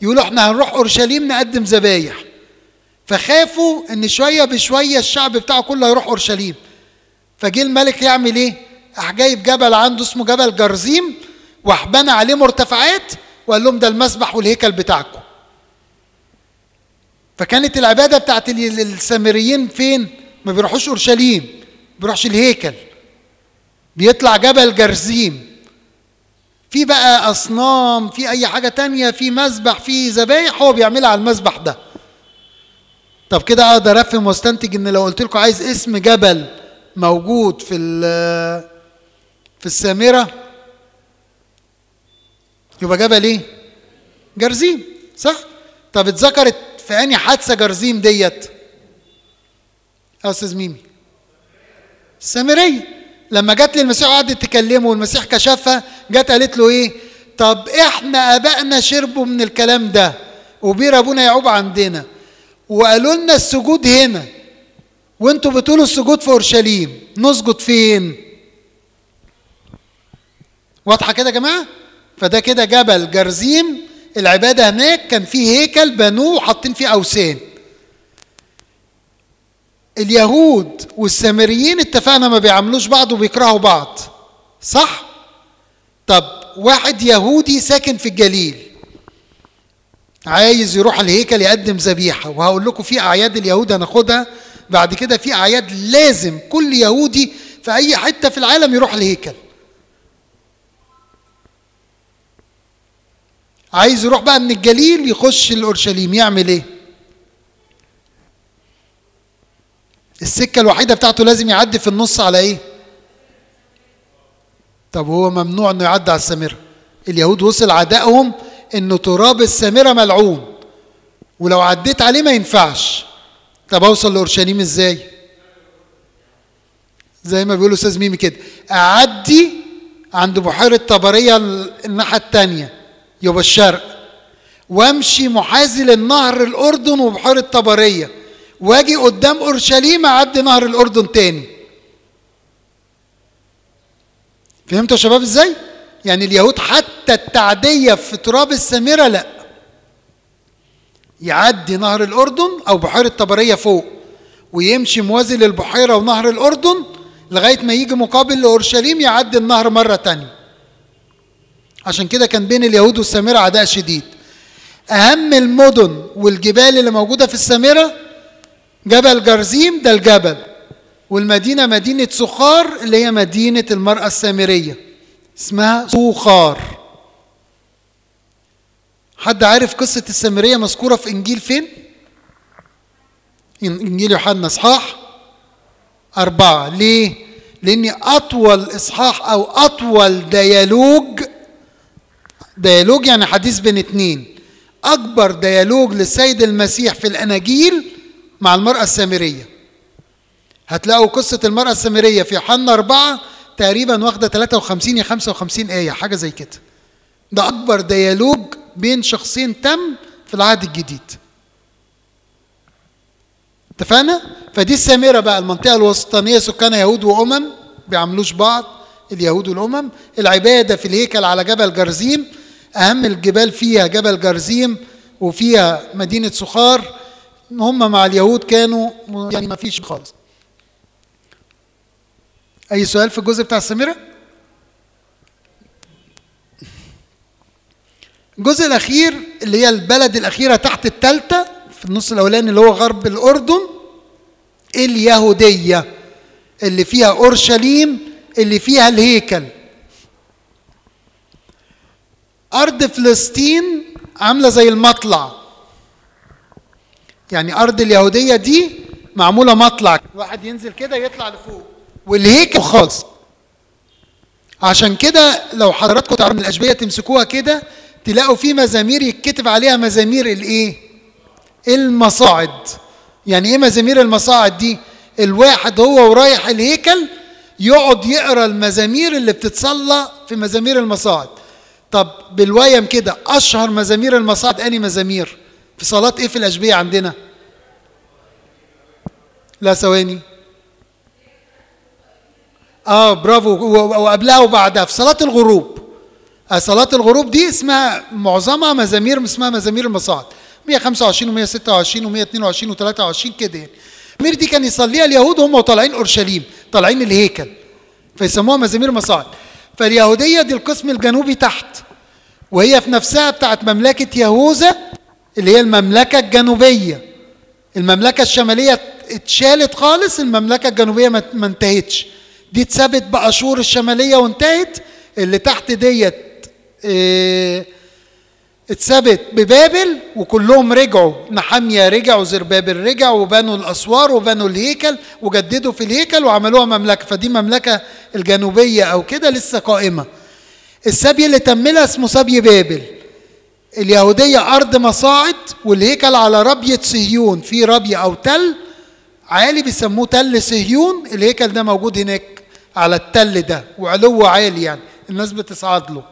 يقولوا إحنا هنروح أورشليم نقدم ذبايح. فخافوا إن شوية بشوية الشعب بتاعه كله هيروح أورشليم. فجه الملك يعمل إيه؟ راح جايب جبل عنده اسمه جبل جرزيم وراح بنى عليه مرتفعات وقال لهم ده المسبح والهيكل بتاعكم. فكانت العبادة بتاعت السامريين فين؟ ما بيروحوش أورشليم بيروحش الهيكل بيطلع جبل جرزيم في بقى أصنام في أي حاجة تانية في مسبح في ذبايح هو بيعملها على المسبح ده طب كده أقدر أفهم وأستنتج إن لو قلت لكم عايز اسم جبل موجود في في السامرة. يبقى جبل إيه؟ جرزيم صح؟ طب اتذكرت في أنهي حادثة جرزيم ديت؟ يا أستاذ ميمي. السامرية. لما جت للمسيح وقعدت تكلمه والمسيح كشفها جت قالت له إيه؟ طب إحنا ابائنا شربوا من الكلام ده وبير أبونا يعوب عندنا. وقالوا لنا السجود هنا. وأنتوا بتقولوا السجود في أورشليم. نسجد فين؟ واضحة كده يا جماعة؟ فده كده جبل جرزيم العبادة هناك كان فيه هيكل بنوه وحاطين فيه أوثان. اليهود والسامريين اتفقنا ما بيعاملوش بعض وبيكرهوا بعض صح؟ طب واحد يهودي ساكن في الجليل عايز يروح الهيكل يقدم ذبيحة وهقول لكم في أعياد اليهود هناخدها بعد كده في أعياد لازم كل يهودي في أي حتة في العالم يروح الهيكل. عايز يروح بقى من الجليل يخش الأورشليم يعمل إيه؟ السكة الوحيدة بتاعته لازم يعدي في النص على إيه؟ طب هو ممنوع إنه يعدي على السامره اليهود وصل عدائهم انه تراب السامره ملعون ولو عديت عليه ما ينفعش. طب أوصل لأورشليم إزاي؟ زي ما بيقولوا أستاذ ميمي كده أعدي عند بحيرة طبرية الناحية الثانية يبقى الشرق. وامشي محاذي للنهر الأردن وبحيره طبريه واجي قدام أورشليم أعدي نهر الأردن تاني. فهمتوا يا شباب إزاي؟ يعني اليهود حتى التعدية في تراب السامره لا. يعدي نهر الأردن أو بحيره طبريه فوق. ويمشي موازي للبحيرة ونهر الأردن لغاية ما يجي مقابل لأورشليم يعدي النهر مرة تانية. عشان كده كان بين اليهود والسامرة عداء شديد. أهم المدن والجبال اللي موجودة في السامرة جبل جرزيم ده الجبل. والمدينة مدينة سخار اللي هي مدينة المرأة السامرية. اسمها سوخار حد عارف قصة السامرية مذكورة في إنجيل فين؟ إنجيل يوحنا إصحاح أربعة. ليه؟ لأن أطول إصحاح أو أطول ديالوج ديالوج يعني حديث بين اتنين. أكبر ديالوج للسيد المسيح في الأناجيل مع المرأة السامرية. هتلاقوا قصة المرأة السامرية في يوحنا أربعة تقريبا واخدة 53 يا 55 آية حاجة زي كده. ده أكبر ديالوج بين شخصين تم في العهد الجديد. اتفقنا؟ فدي السامرة بقى المنطقة الوسطانية سكانها يهود وأمم بيعملوش بعض اليهود والأمم. العبادة في الهيكل على جبل جرزيم أهم الجبال فيها جبل جرزيم وفيها مدينة سخار. هم مع اليهود كانوا يعني ما فيش خالص. أي سؤال في الجزء بتاع السامره الجزء الأخير اللي هي البلد الأخيرة تحت الثالثه في النص الأولاني اللي هو غرب الأردن اليهودية اللي فيها أورشليم اللي فيها الهيكل. أرض فلسطين عاملة زي المطلع. يعني أرض اليهودية دي معمولة مطلع. واحد ينزل كده يطلع لفوق. والهيكل خالص عشان كده لو حضراتكم تعرفوا الأشبية تمسكوها كده تلاقوا في مزامير يتكتب عليها مزامير الإيه؟ المصاعد. يعني إيه مزامير المصاعد دي؟ الواحد هو ورايح الهيكل يقعد يقرأ المزامير اللي بتتصلى في مزامير المصاعد. طب بالويم كده أشهر مزامير المصاعد اني مزامير؟ في صلاة إيه في الأشبية عندنا؟ لا ثواني. آه برافو. وقبلها وبعدها في صلاة الغروب. صلاة الغروب دي اسمها معظمها مزامير اسمها مزامير المصاعد. 125 و126 و122 و23 كده يعني. دي كان يصليها اليهود وهم طالعين أورشليم طالعين الهيكل فيسموها مزامير المصاعد. فاليهودية دي القسم الجنوبي تحت. وهي في نفسها بتاعت مملكة يهوذا اللي هي المملكة الجنوبية. المملكة الشمالية اتشالت خالص المملكة الجنوبية ما انتهتش. دي اتثبت بأشور الشمالية وانتهت اللي تحت ديت آه اتثبت ببابل وكلهم رجعوا. نحمية رجع وزربابل رجع وبنوا الأسوار وبنوا الهيكل وجددوا في الهيكل وعملوها مملكة. فدي مملكة الجنوبية أو كده لسه قائمة. السبي اللي تملها اسمه سبي بابل. اليهودية أرض مصاعد والهيكل على ربية صهيون. في ربية أو تل عالي بيسموه تل صهيون. الهيكل ده موجود هناك على التل ده وعلوه عالي يعني. الناس بتصعد له.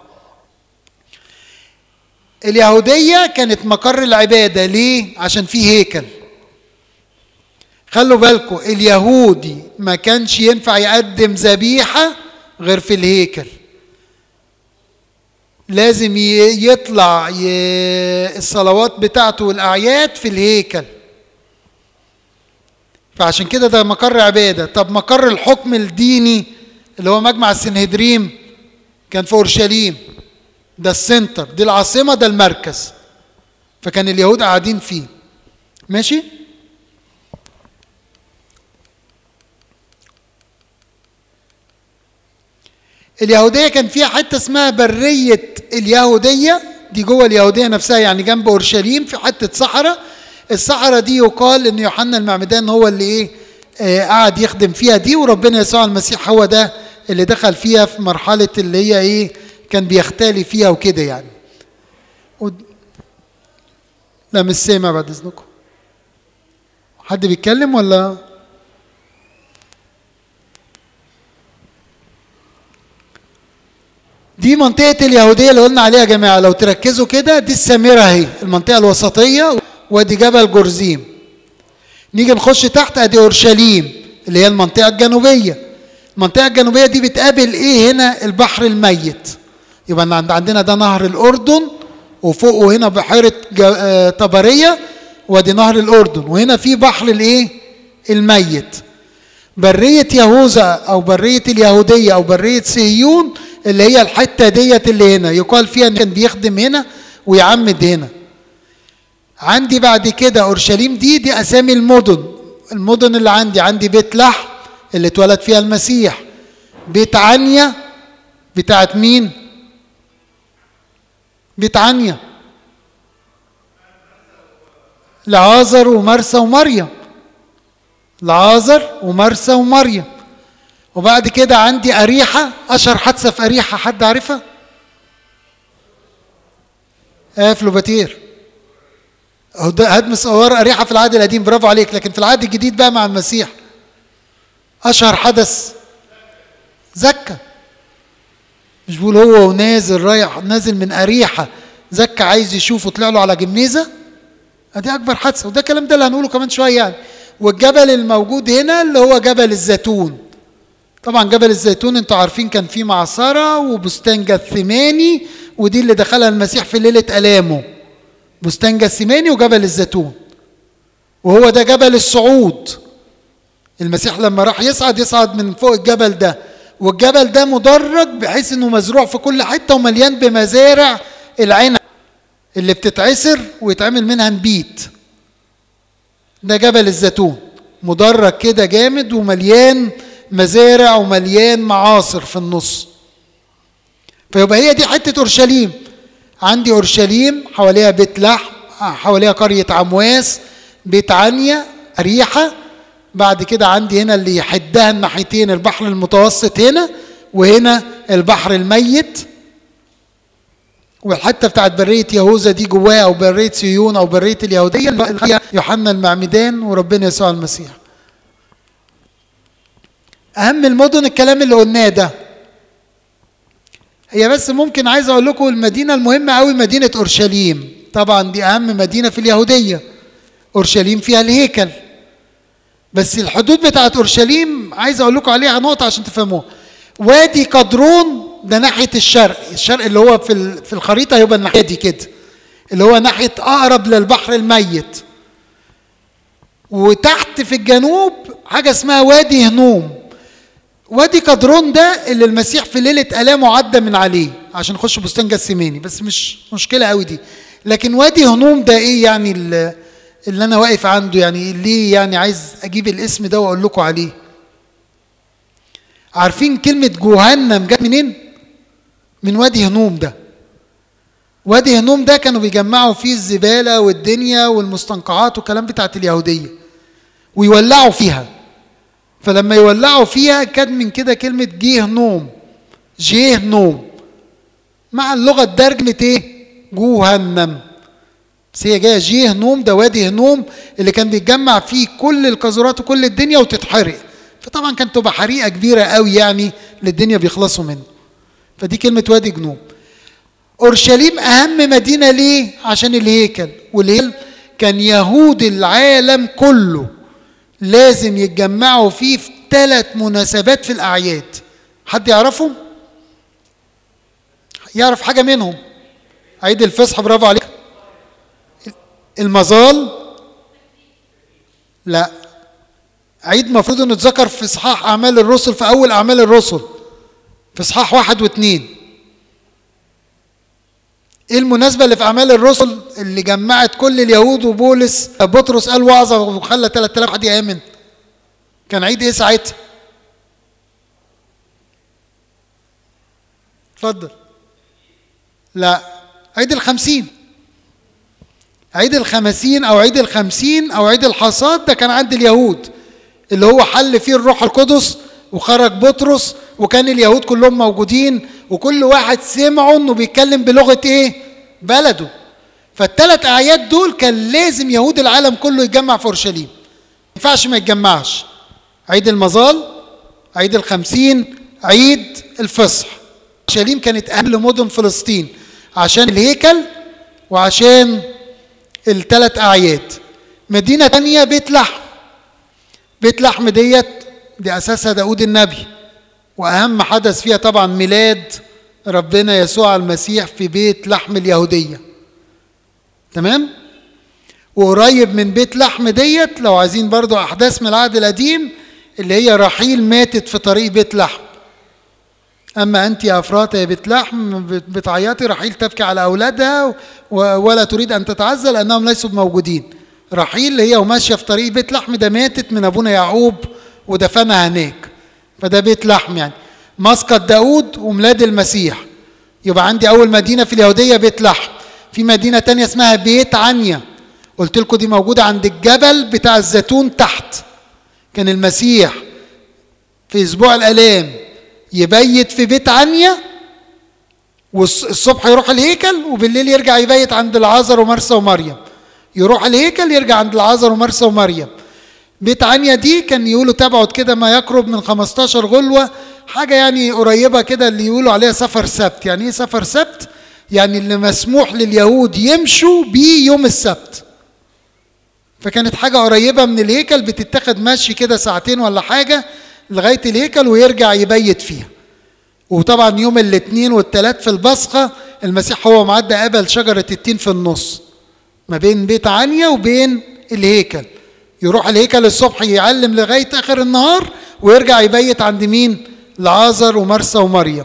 اليهودية كانت مقر العبادة. ليه؟ عشان فيه هيكل. خلوا بالكم اليهودي ما كانش ينفع يقدم ذبيحة غير في الهيكل. لازم يطلع الصلوات بتاعته والأعياد في الهيكل. فعشان كده ده مقر عبادة. طب مقر الحكم الديني اللي هو مجمع السنهدريم كان في أورشليم. ده السنتر. دي العاصمة ده المركز. فكان اليهود قاعدين فيه. ماشي؟ اليهودية كان فيها حتة اسمها برية اليهودية. دي جوه اليهودية نفسها يعني جنب أورشليم في حتة صحراء. الصحراء دي يقال إن يوحنا المعمدان هو اللي إيه آه قعد يخدم فيها دي وربنا يسوع المسيح هو ده اللي دخل فيها في مرحلة اللي هي إيه كان بيختالي فيها وكده يعني. لا مش سامع بعد إذنكم. حد بيتكلم ولا؟ دي منطقة اليهودية اللي قلنا عليها يا جماعة لو تركزوا كده دي السامرة اهي المنطقة الوسطية وادي جبل جرزيم. نيجي نخش تحت ادي اورشليم اللي هي المنطقة الجنوبية. المنطقة الجنوبية دي بتقابل إيه هنا؟ البحر الميت. يبقى عندنا ده نهر الأردن وفوقه هنا بحيرة طبرية وادي نهر الأردن وهنا في بحر الإيه؟ الميت. برية يهوذا أو برية اليهودية أو برية صهيون اللي هي الحتة ديت اللي هنا. يقال فيها إن كان بيخدم هنا ويعمد هنا. عندي بعد كده أورشليم دي دي أسامي المدن. المدن اللي عندي عندي بيت لحم اللي اتولد فيها المسيح. بيت عنيا بتاعت مين؟ بيت عنيا. لعازر ومرسى ومريم. لعازر ومرسى ومريم. وبعد كده عندي أريحة أشهر حادثة في أريحة حد عارفها؟ آه فلوباتير. هدم صور أريحة في العهد القديم برافو عليك. لكن في العهد الجديد بقى مع المسيح. أشهر حدث. زكا. مش بيقول هو ونازل رايح نازل من أريحة. زكا عايز يشوفه طلع له على جميزة. أدي أكبر حادثة. وده الكلام ده اللي هنقوله كمان شوية يعني. والجبل الموجود هنا اللي هو جبل الزيتون. طبعا جبل الزيتون أنتوا عارفين كان فيه معصرة وبستان جثماني ودي اللي دخلها المسيح في ليلة ألامه. بستان جثماني وجبل الزيتون. وهو ده جبل الصعود. المسيح لما راح يصعد يصعد من فوق الجبل ده. والجبل ده مدرج بحيث إنه مزروع في كل حتة ومليان بمزارع العنب اللي بتتعسر ويتعمل منها نبيت. ده جبل الزيتون. مدرج كده جامد ومليان مزارع ومليان معاصر في النص. فيبقى هي دي حتة أورشليم. عندي أورشليم حواليها بيت لحم حواليها قرية عمواس بيت عنيا أريحة. بعد كده عندي هنا اللي يحدها الناحيتين البحر المتوسط هنا وهنا البحر الميت. والحتة بتاعت برية يهوذا دي جواها أو برية سيون أو برية اليهودية اللي يوحنا المعمدان وربنا يسوع المسيح. أهم المدن الكلام اللي قلناه ده. هي بس ممكن عايز أقول لكم المدينة المهمة قوي مدينة أورشليم، طبعا دي أهم مدينة في اليهودية. أورشليم فيها الهيكل. بس الحدود بتاعت أورشليم عايز أقول لكم عليها نقطة عشان تفهموها. وادي قدرون ده ناحية الشرق الشرق اللي هو في في الخريطة هيبقى الناحية دي كده اللي هو ناحية أقرب للبحر الميت وتحت في الجنوب حاجة اسمها وادي هنوم وادي قدرون ده اللي المسيح في ليلة الامه عدى من عليه عشان نخش بستان جسيماني بس مش مشكلة قوي دي. لكن وادي هنوم ده إيه يعني اللي, أنا واقف عنده؟ يعني ليه يعني عايز أجيب الاسم ده وأقول لكم عليه؟ عارفين كلمة جهنم جت منين؟ من وادي هنوم ده. وادي هنوم ده كانوا بيجمعوا فيه الزبالة والدنيا والمستنقعات والكلام بتاعت اليهودية ويولعوا فيها. فلما يولعوا فيها كان من كده كلمة جيه نوم. جيه نوم. مع اللغة اترجمت إيه؟ جهنم. بس هي جاية جيه هنوم ده وادي هنوم اللي كان بيتجمع فيه كل القاذورات وكل الدنيا وتتحرق. فطبعا كانت تبقى حريقة كبيرة قوي يعني للدنيا بيخلصوا منه. فدي كلمة وادي جنوب أورشليم أهم مدينة ليه؟ عشان الهيكل. والهيكل كان يهود العالم كله. لازم يتجمعوا فيه في ثلاث مناسبات في الأعياد. حد يعرفهم؟ يعرف حاجة منهم. عيد الفصح برافو عليك. المظال؟ لا. عيد مفروض إنه اتذكر في اصحاح أعمال الرسل في أول أعمال الرسل. في اصحاح واحد واثنين إيه المناسبة اللي في أعمال الرسل اللي جمعت كل اليهود وبولس؟ بطرس قال وعظة وخلى 3000 حد يامن كان عيد إيه ساعتها؟ اتفضل. لا عيد الخمسين. عيد الخمسين أو عيد الخمسين أو عيد الحصاد ده كان عند اليهود اللي هو حل فيه الروح القدس وخرج بطرس وكان اليهود كلهم موجودين وكل واحد سمعوا إنه بيتكلم بلغة إيه؟ بلده. فالثلاث اعياد دول كان لازم يهود العالم كله يتجمع في أورشليم. ما ينفعش ما يتجمعش. عيد المظال عيد الخمسين عيد الفصح. أورشليم كانت اهم مدن فلسطين عشان الهيكل وعشان الثلاث أعياد مدينة تانية بيت لحم. بيت لحم ديت دي أساسها داود النبي. وأهم حدث فيها طبعا ميلاد ربنا يسوع المسيح في بيت لحم اليهودية. تمام؟ وقريب من بيت لحم ديت لو عايزين برضو أحداث من العهد القديم اللي هي رحيل ماتت في طريق بيت لحم. أما أنت يا أفراط يا بيت لحم بتعيطي رحيل تبكي على أولادها ولا تريد أن تتعزى لأنهم ليسوا موجودين رحيل هي وماشية في طريق بيت لحم ده ماتت من أبونا يعقوب ودفنها هناك. فده بيت لحم يعني. مسقط داود وميلاد المسيح. يبقى عندي أول مدينة في اليهودية بيت لحم. في مدينة تانية اسمها بيت عنيا. قلت لكم دي موجودة عند الجبل بتاع الزيتون تحت. كان المسيح في أسبوع الآلام يبيت في بيت عنيا والصبح يروح الهيكل وبالليل يرجع يبيت عند العازر ومرسى ومريم. يروح الهيكل يرجع عند العازر ومرسى ومريم. بيت عنيا دي كان يقولوا تبعد كده ما يقرب من 15 غلوة حاجة يعني قريبة كده اللي يقولوا عليها سفر سبت. يعني إيه سفر سبت؟ يعني اللي مسموح لليهود يمشوا بيه يوم السبت. فكانت حاجة قريبة من الهيكل بتتاخد مشي كده ساعتين ولا حاجة لغاية الهيكل ويرجع يبيت فيها. وطبعا يوم الاثنين والثلاث في البصخة المسيح هو معدى قبل شجرة التين في النص. ما بين بيت عنيا وبين الهيكل. يروح الهيكل الصبح يعلم لغاية آخر النهار ويرجع يبيت عند مين؟ لعازر ومرسى ومريم.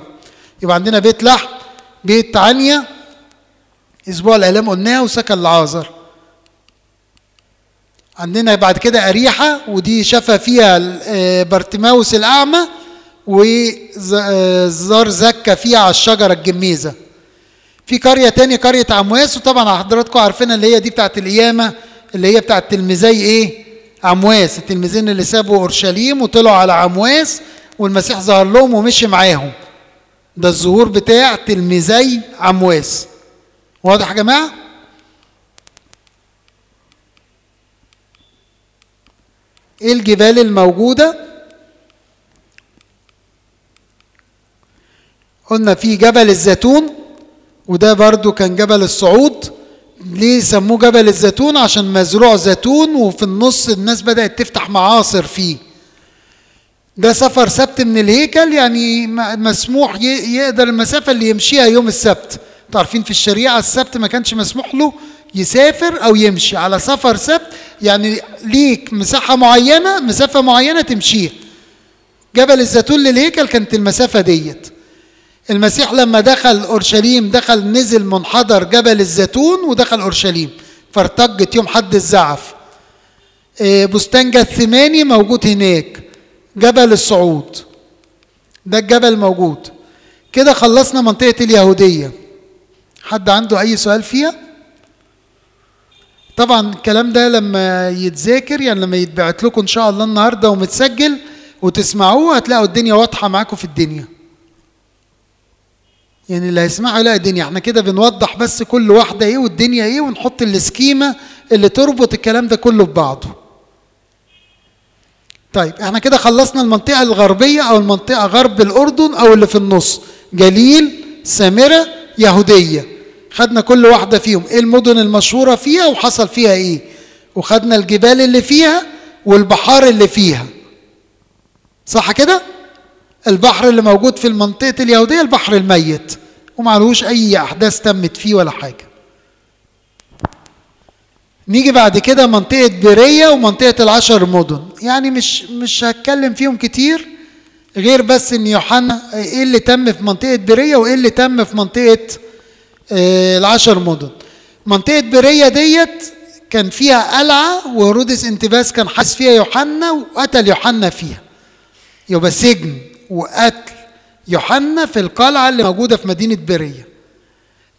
يبقى عندنا بيت لحم بيت عنيا أسبوع الالام قلناها وسكن لعازر. عندنا بعد كده أريحة ودي شفى فيها بارتماوس الأعمى وزار زكى فيها على الشجرة الجميزة. في قرية تاني قرية عمواس وطبعا حضراتكم عارفينها اللي هي دي بتاعت القيامة اللي هي بتاعت تلميذي إيه؟ عمواس التلميذين اللي سابوا أورشليم وطلعوا على عمواس والمسيح ظهر لهم ومشي معاهم. ده الظهور بتاع تلميذي عمواس. واضح يا جماعة؟ إيه الجبال الموجودة؟ قلنا في جبل الزيتون وده برضو كان جبل الصعود. ليه سموه جبل الزيتون؟ عشان مزروع زيتون وفي النص الناس بدأت تفتح معاصر فيه. ده سفر سبت من الهيكل يعني مسموح يقدر المسافة اللي يمشيها يوم السبت. عارفين في الشريعة السبت ما كانش مسموح له يسافر أو يمشي. على سفر سبت يعني ليك مساحة معينة مسافة معينة تمشيها. جبل الزيتون للهيكل كانت المسافة ديت. المسيح لما دخل أورشليم دخل نزل منحدر جبل الزيتون ودخل أورشليم. فارتجت يوم حد الزعف. بستان جثماني موجود هناك. جبل الصعود. ده الجبل موجود. كده خلصنا منطقة اليهودية. حد عنده أي سؤال فيها؟ طبعا الكلام ده لما يتذاكر يعني لما يتبعت لكم إن شاء الله النهارده ومتسجل وتسمعوه هتلاقوا الدنيا واضحة معاكم في الدنيا. يعني اللي هيسمعها يلاقي الدنيا. إحنا كده بنوضح بس كل واحدة إيه والدنيا إيه ونحط السكيمة اللي تربط الكلام ده كله ببعضه. طيب إحنا كده خلصنا المنطقة الغربية أو المنطقة غرب الأردن أو اللي في النص. جليل سامرة يهودية. خدنا كل واحدة فيهم. إيه المدن المشهورة فيها وحصل فيها إيه؟ وخدنا الجبال اللي فيها والبحار اللي فيها. صح كده؟ البحر اللي موجود في المنطقة اليهودية البحر الميت ومعلوش أي أحداث تمت فيه ولا حاجة. نيجي بعد كده منطقة بيرية ومنطقة العشر مدن. يعني مش مش هتكلم فيهم كتير غير بس إن يوحنا إيه اللي تم في منطقة بيرية وإيه اللي تم في منطقة آه العشر مدن. منطقة بيرية ديت كان فيها قلعة وهرودس انتباس كان حاس فيها يوحنا وقتل يوحنا فيها. يبقى سجن. وقتل يوحنا في القلعة اللي موجودة في مدينة بيرية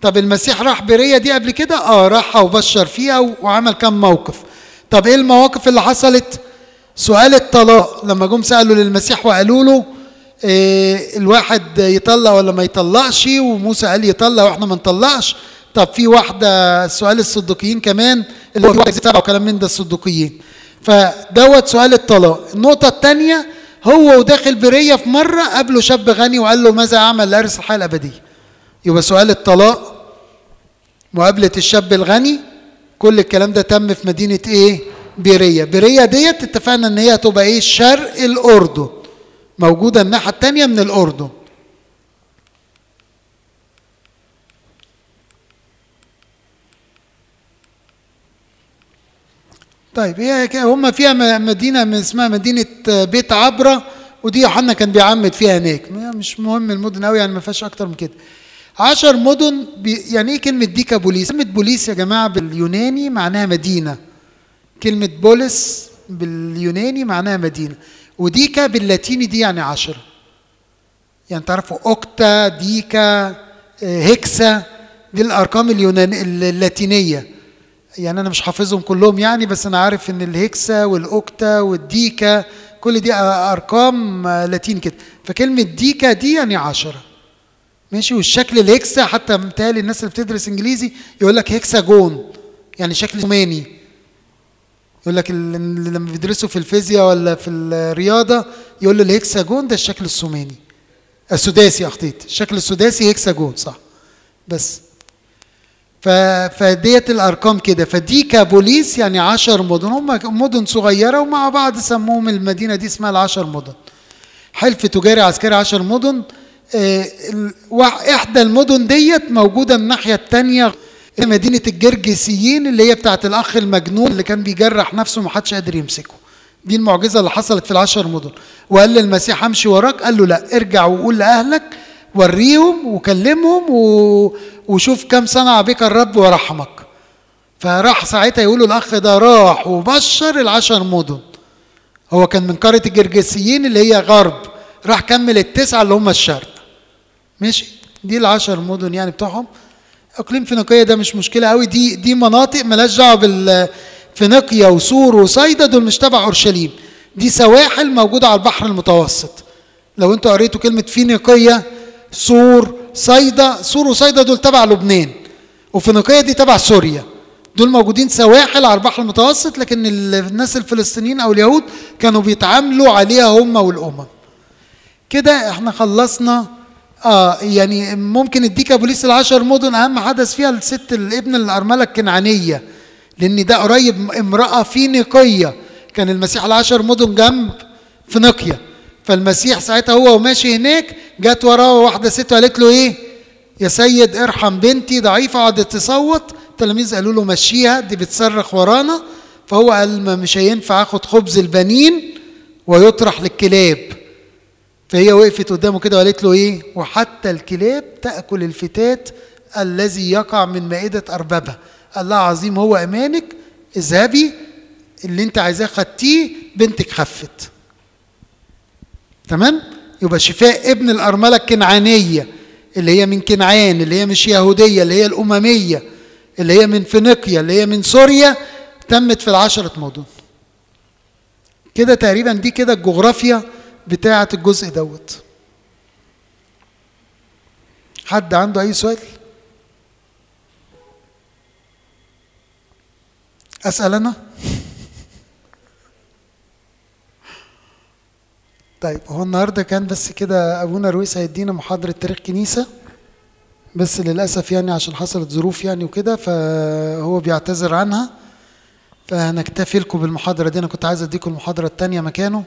طب المسيح راح بيرية دي قبل كده؟ آه راحها وبشر فيها وعمل كم موقف. طب إيه المواقف اللي حصلت؟ سؤال الطلاق. لما جم سألوا للمسيح وقالوا له إيه الواحد يطلق ولا ما يطلقش؟ وموسى قال يطلق وإحنا ما نطلقش. طب في واحدة سؤال الصدوقيين كمان اللي هو وكلام من ده الصدوقيين. فدوت سؤال الطلاق. النقطة الثانية هو وداخل برية في مرة قابله شاب غني وقال له ماذا أعمل لأرث الحياة الأبدية يبقى سؤال الطلاق مقابلة الشاب الغني كل الكلام ده تم في مدينة إيه؟ بيرية بيرية ديت اتفقنا إن هي هتبقى إيه؟ شرق الأردن موجودة الناحية التانية من الأردن طيب هي هم فيها مدينة اسمها مدينة بيت عبرة ودي يوحنا كان بيعمد فيها هناك. مش مهم المدن قوي يعني ما فيهاش أكتر من كده. عشر مدن بي يعني إيه كلمة ديكا بوليس؟ كلمة بوليس يا جماعة باليوناني معناها مدينة. كلمة بوليس باليوناني معناها مدينة. وديكا باللاتيني دي يعني عشرة يعني تعرفوا أوكتا ديكا هكسا دي الأرقام اليونان اللاتينية. يعني أنا مش حافظهم كلهم يعني بس أنا عارف إن الهكسا والأوكتا والديكا كل دي أرقام لاتين كده. فكلمة deca دي يعني عشرة. ماشي؟ والشكل ال hexa حتى متهيألي الناس اللي بتدرس إنجليزي يقول لك هكسا جون. يعني شكل ثماني. يقول لك لما بيدرسوا في الفيزياء ولا في الرياضة يقول له الهكسا جون ده الشكل الثماني. السداسي أخطيت. الشكل السداسي هكسا جون صح. بس. فديت الأرقام كده. فديكابوليس يعني عشر مدن. هم مدن صغيرة ومع بعض سموهم المدينة دي اسمها العشر مدن. حلف تجاري عسكري عشر مدن. إحدى المدن ديت موجودة الناحية الثانية مدينة الجرجسيين اللي هي بتاعت الأخ المجنون اللي كان بيجرح نفسه ومحدش قادر يمسكه. دي المعجزة اللي حصلت في العشر مدن. وقال للمسيح امشي وراك. قال له لا ارجع وقول لأهلك وريهم وكلمهم و... وشوف كم صنع بك الرب ورحمك. فراح ساعتها يقولوا الأخ ده راح وبشر العشر مدن. هو كان من كورة الجرجسيين اللي هي غرب. راح كمل التسعة اللي هم الشرق. ماشي؟ دي العشر مدن يعني بتوعهم. إقليم فينيقيه ده مش مشكلة قوي دي دي مناطق مالهاش دعوة بال فينيقيا وسور وصيدا دول مش تبع أورشليم. دي سواحل موجودة على البحر المتوسط. لو أنتوا قريتوا كلمة فينيقيه سور صيدا سور وصيدا دول تبع لبنان. وفينيقيا دي تبع سوريا. دول موجودين سواحل على البحر المتوسط لكن الناس الفلسطينيين أو اليهود كانوا بيتعاملوا عليها هم والأمم. كده إحنا خلصنا. آه يعني ممكن اديك بوليس العشر مدن أهم حدث فيها الست الابن الأرملة الكنعانية. لأن ده قريب امرأة فينيقية. كان المسيح العشر مدن جنب فينيقيا. فالمسيح ساعتها هو وماشي هناك جت وراه واحدة ست وقالت له إيه؟ يا سيد ارحم بنتي ضعيفة قعدت تصوت. التلاميذ قالوا له مشيها دي بتصرخ ورانا. فهو قال ما مش هينفع آخد خبز البنين ويطرح للكلاب. فهي وقفت قدامه كده وقالت له إيه؟ وحتى الكلاب تأكل الفتات الذي يقع من مائدة اربابها الله عظيم هو امانك اذهبي اللي أنت عايزاه خدتيه بنتك خفت. تمام؟ يبقى شفاء ابن الأرملة الكنعانية اللي هي من كنعان اللي هي مش يهودية اللي هي الأممية اللي هي من فينيقيا اللي هي من سوريا تمت في العشرة مدن كده تقريبا دي كده الجغرافيا بتاعة الجزء دوت حد عنده أي سؤال؟ أسأل أنا؟ طيب هو النهارده كان بس كده أبونا رويس هيدينا محاضرة تاريخ كنيسة بس للأسف يعني عشان حصلت ظروف يعني وكده فهو بيعتذر عنها. فهنكتفي لكم بالمحاضرة دي أنا كنت عايز أديكم المحاضرة الثانية مكانه.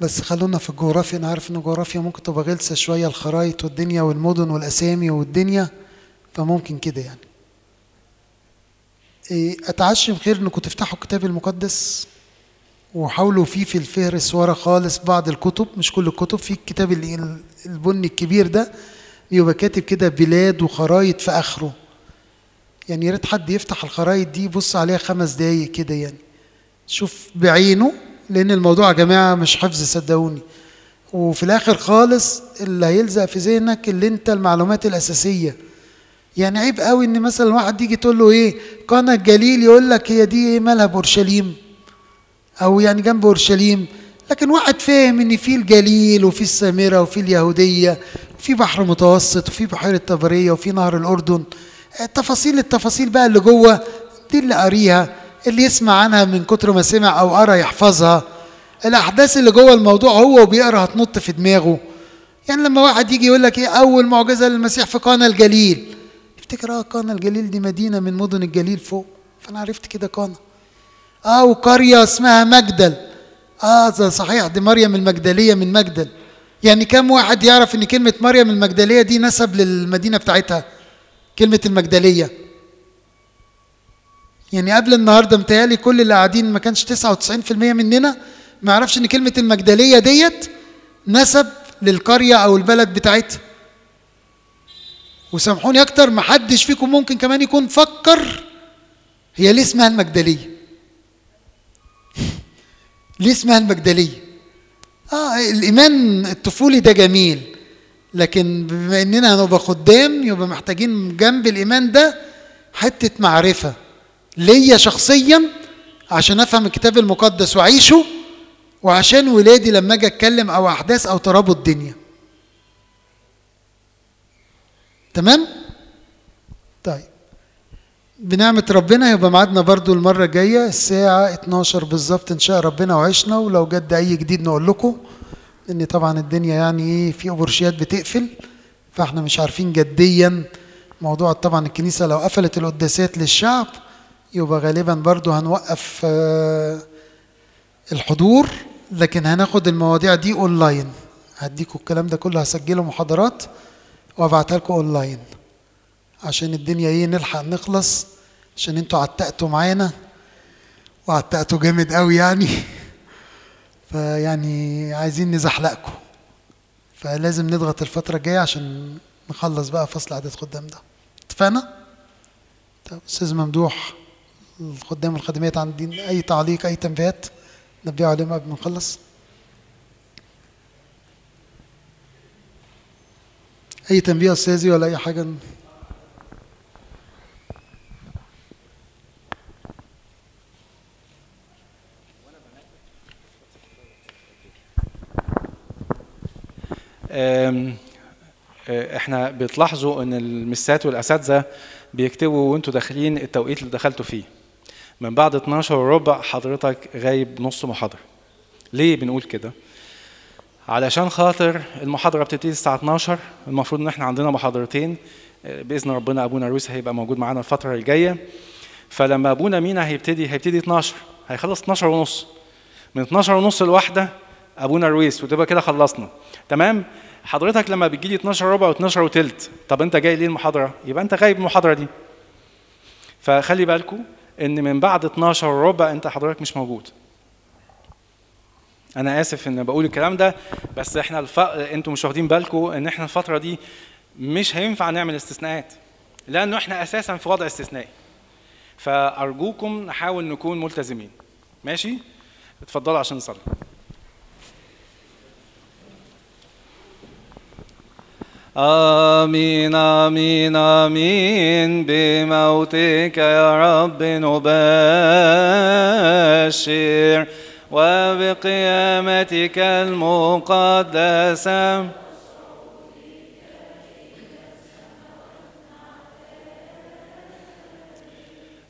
بس خلونا في الجغرافيا أنا عارف إن الجغرافيا ممكن تبقى غلسة شوية الخرايط والدنيا والمدن والأسامي والدنيا فممكن كده يعني. إيه، أتعشم خير إنكم تفتحوا الكتاب المقدس؟ وحاولوا فيه في الفهرس ورا خالص بعض الكتب مش كل الكتب في الكتاب ال- البني الكبير ده بيبقى كاتب كده بلاد وخرايط في آخره. يعني يا ريت حد يفتح الخرايط دي يبص عليها خمس دقايق كده يعني. شوف بعينه لأن الموضوع يا جماعة مش حفظ صدقوني. وفي الآخر خالص اللي هيلزق في ذهنك اللي أنت المعلومات الأساسية. يعني عيب قوي إن مثلا واحد يجي تقول له إيه قنا الجليل يقول لك هي دي إيه؟ مالها بورشليم أو يعني جنب أورشليم. لكن واحد فاهم إن في الجليل وفي السامرة وفي اليهودية وفي بحر متوسط وفي بحيرة طبرية وفي نهر الأردن. التفاصيل التفاصيل بقى اللي جوه دي اللي قاريها اللي يسمع عنها من كتر ما سمع أو قرأ يحفظها. الأحداث اللي جوه الموضوع هو وبيقرأ هتنط في دماغه. يعني لما واحد يجي يقول لك إيه أول معجزة للمسيح في قانا الجليل. افتكر آه قانا الجليل دي مدينة من مدن الجليل فوق. فأنا عرفت كده قانا آه وقرية اسمها مجدل. آه صحيح دي مريم المجدلية من مجدل. يعني كم واحد يعرف إن كلمة مريم المجدلية دي نسب للمدينة بتاعتها؟ كلمة المجدلية. يعني قبل النهارده متهيألي كل اللي قاعدين ما كانش 99% مننا ما يعرفش إن كلمة المجدلية ديت نسب للقرية أو البلد بتاعتها. وسامحوني أكتر ما حدش فيكم ممكن كمان يكون فكر هي ليه اسمها المجدلية. ليه اسمها المجدلية؟ آه الايمان الطفولي ده جميل لكن بما إننا هنبقى خدام يبقى محتاجين جنب الإيمان ده حتة معرفة. ليا شخصيا عشان أفهم الكتاب المقدس وأعيشه وعشان ولادي لما أجي أتكلم أو أحداث أو ترابط الدنيا. تمام؟ طيب. بنعمة ربنا يبقى ميعادنا برضو المرة الجاية الساعة 12 بالظبط إن شاء ربنا وعشنا. ولو جد أي جديد نقول لكم إن طبعا الدنيا يعني إيه في أبرشيات بتقفل. فإحنا مش عارفين جديا موضوع طبعا الكنيسة لو قفلت القداسات للشعب يبقى غالبا برضو هنوقف آه، الحضور. لكن هناخد المواضيع دي اونلاين هديكوا الكلام ده كله هسجله محاضرات وأبعتها لكم اونلاين عشان الدنيا إيه نلحق نخلص عشان أنتوا عتقتوا معانا وعتقتوا جامد قوي يعني. [laughs] فيعني عايزين نزحلقكم فلازم نضغط الفترة الجاية عشان نخلص بقى فصل إعداد خدام ده. اتفقنا؟ طب أستاذ ممدوح الخدام والخدمات عندين أي تعليق أي تنبيهات؟ نبيعوا عليهم قبل ما نخلص. أي تنبيه أستاذي ولا أي حاجة؟ إحنا بتلاحظوا ان المسات والاساتذة بيكتبوا وانتوا داخلين التوقيت اللي دخلتوا فيه. من بعد 12 وربع حضرتك غايب نص محاضرة. ليه بنقول كده؟ علشان خاطر المحاضرة بتبتدي الساعة 12 المفروض ان إحنا عندنا محاضرتين. بإذن ربنا أبونا رويس هيبقى موجود معانا الفترة الجاية. فلما أبونا مينا هيبتدي هيبتدي 12 هيخلص 12 ونص. من 12 ونص لواحدة أبونا رويس وتبقى كده خلصنا. تمام؟ حضرتك لما بتجيلي 12 ربع و12 وتلت طب أنت جاي ليه المحاضرة؟ يبقى أنت غايب المحاضرة دي. فخلي بالكم إن من بعد 12 ربع أنت حضرتك مش موجود. أنا آسف إن بقول الكلام ده بس إحنا الف... أنتوا مش واخدين بالكم إن إحنا الفترة دي مش هينفع نعمل استثناءات لأنه إحنا أساسا في وضع استثنائي. فأرجوكم نحاول نكون ملتزمين. ماشي؟ اتفضلوا عشان نصلي. آمين آمين آمين. بموتك يا رب نبشر. وبقيامتك المقدسة.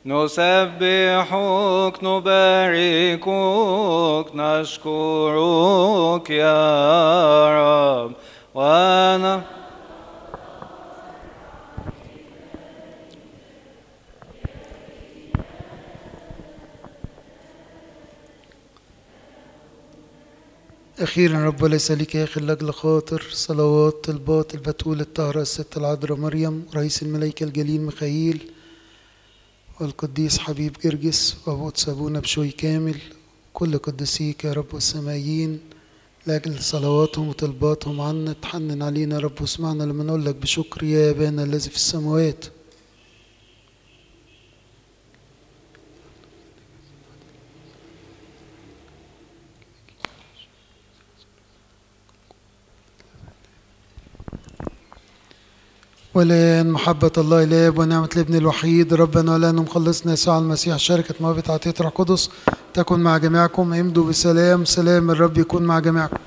نسبحك نباركك نشكرك يا رب. وأنا أخيرا رب ليس لك يا أخي لأجل خاطر صلوات طلبات البتول الطاهرة الست العذراء مريم رئيس الملائكة الجليل ميخائيل والقديس حبيب جرجس وأبو سابونا بشوي كامل كل قدسيك يا رب السمايين. لأجل صلواتهم وطلباتهم عنا تحنن علينا يا رب واسمعنا لما نقول لك بشكر يا أبانا الذي في السماوات. والآن محبة الله الآب ونعمة الابن الوحيد. ربنا ولنا مخلصنا يسوع المسيح. شركة موهبة عطية روح قدس تكن مع جميعكم. امضوا بسلام. سلام. الرب يكون مع جميعكم.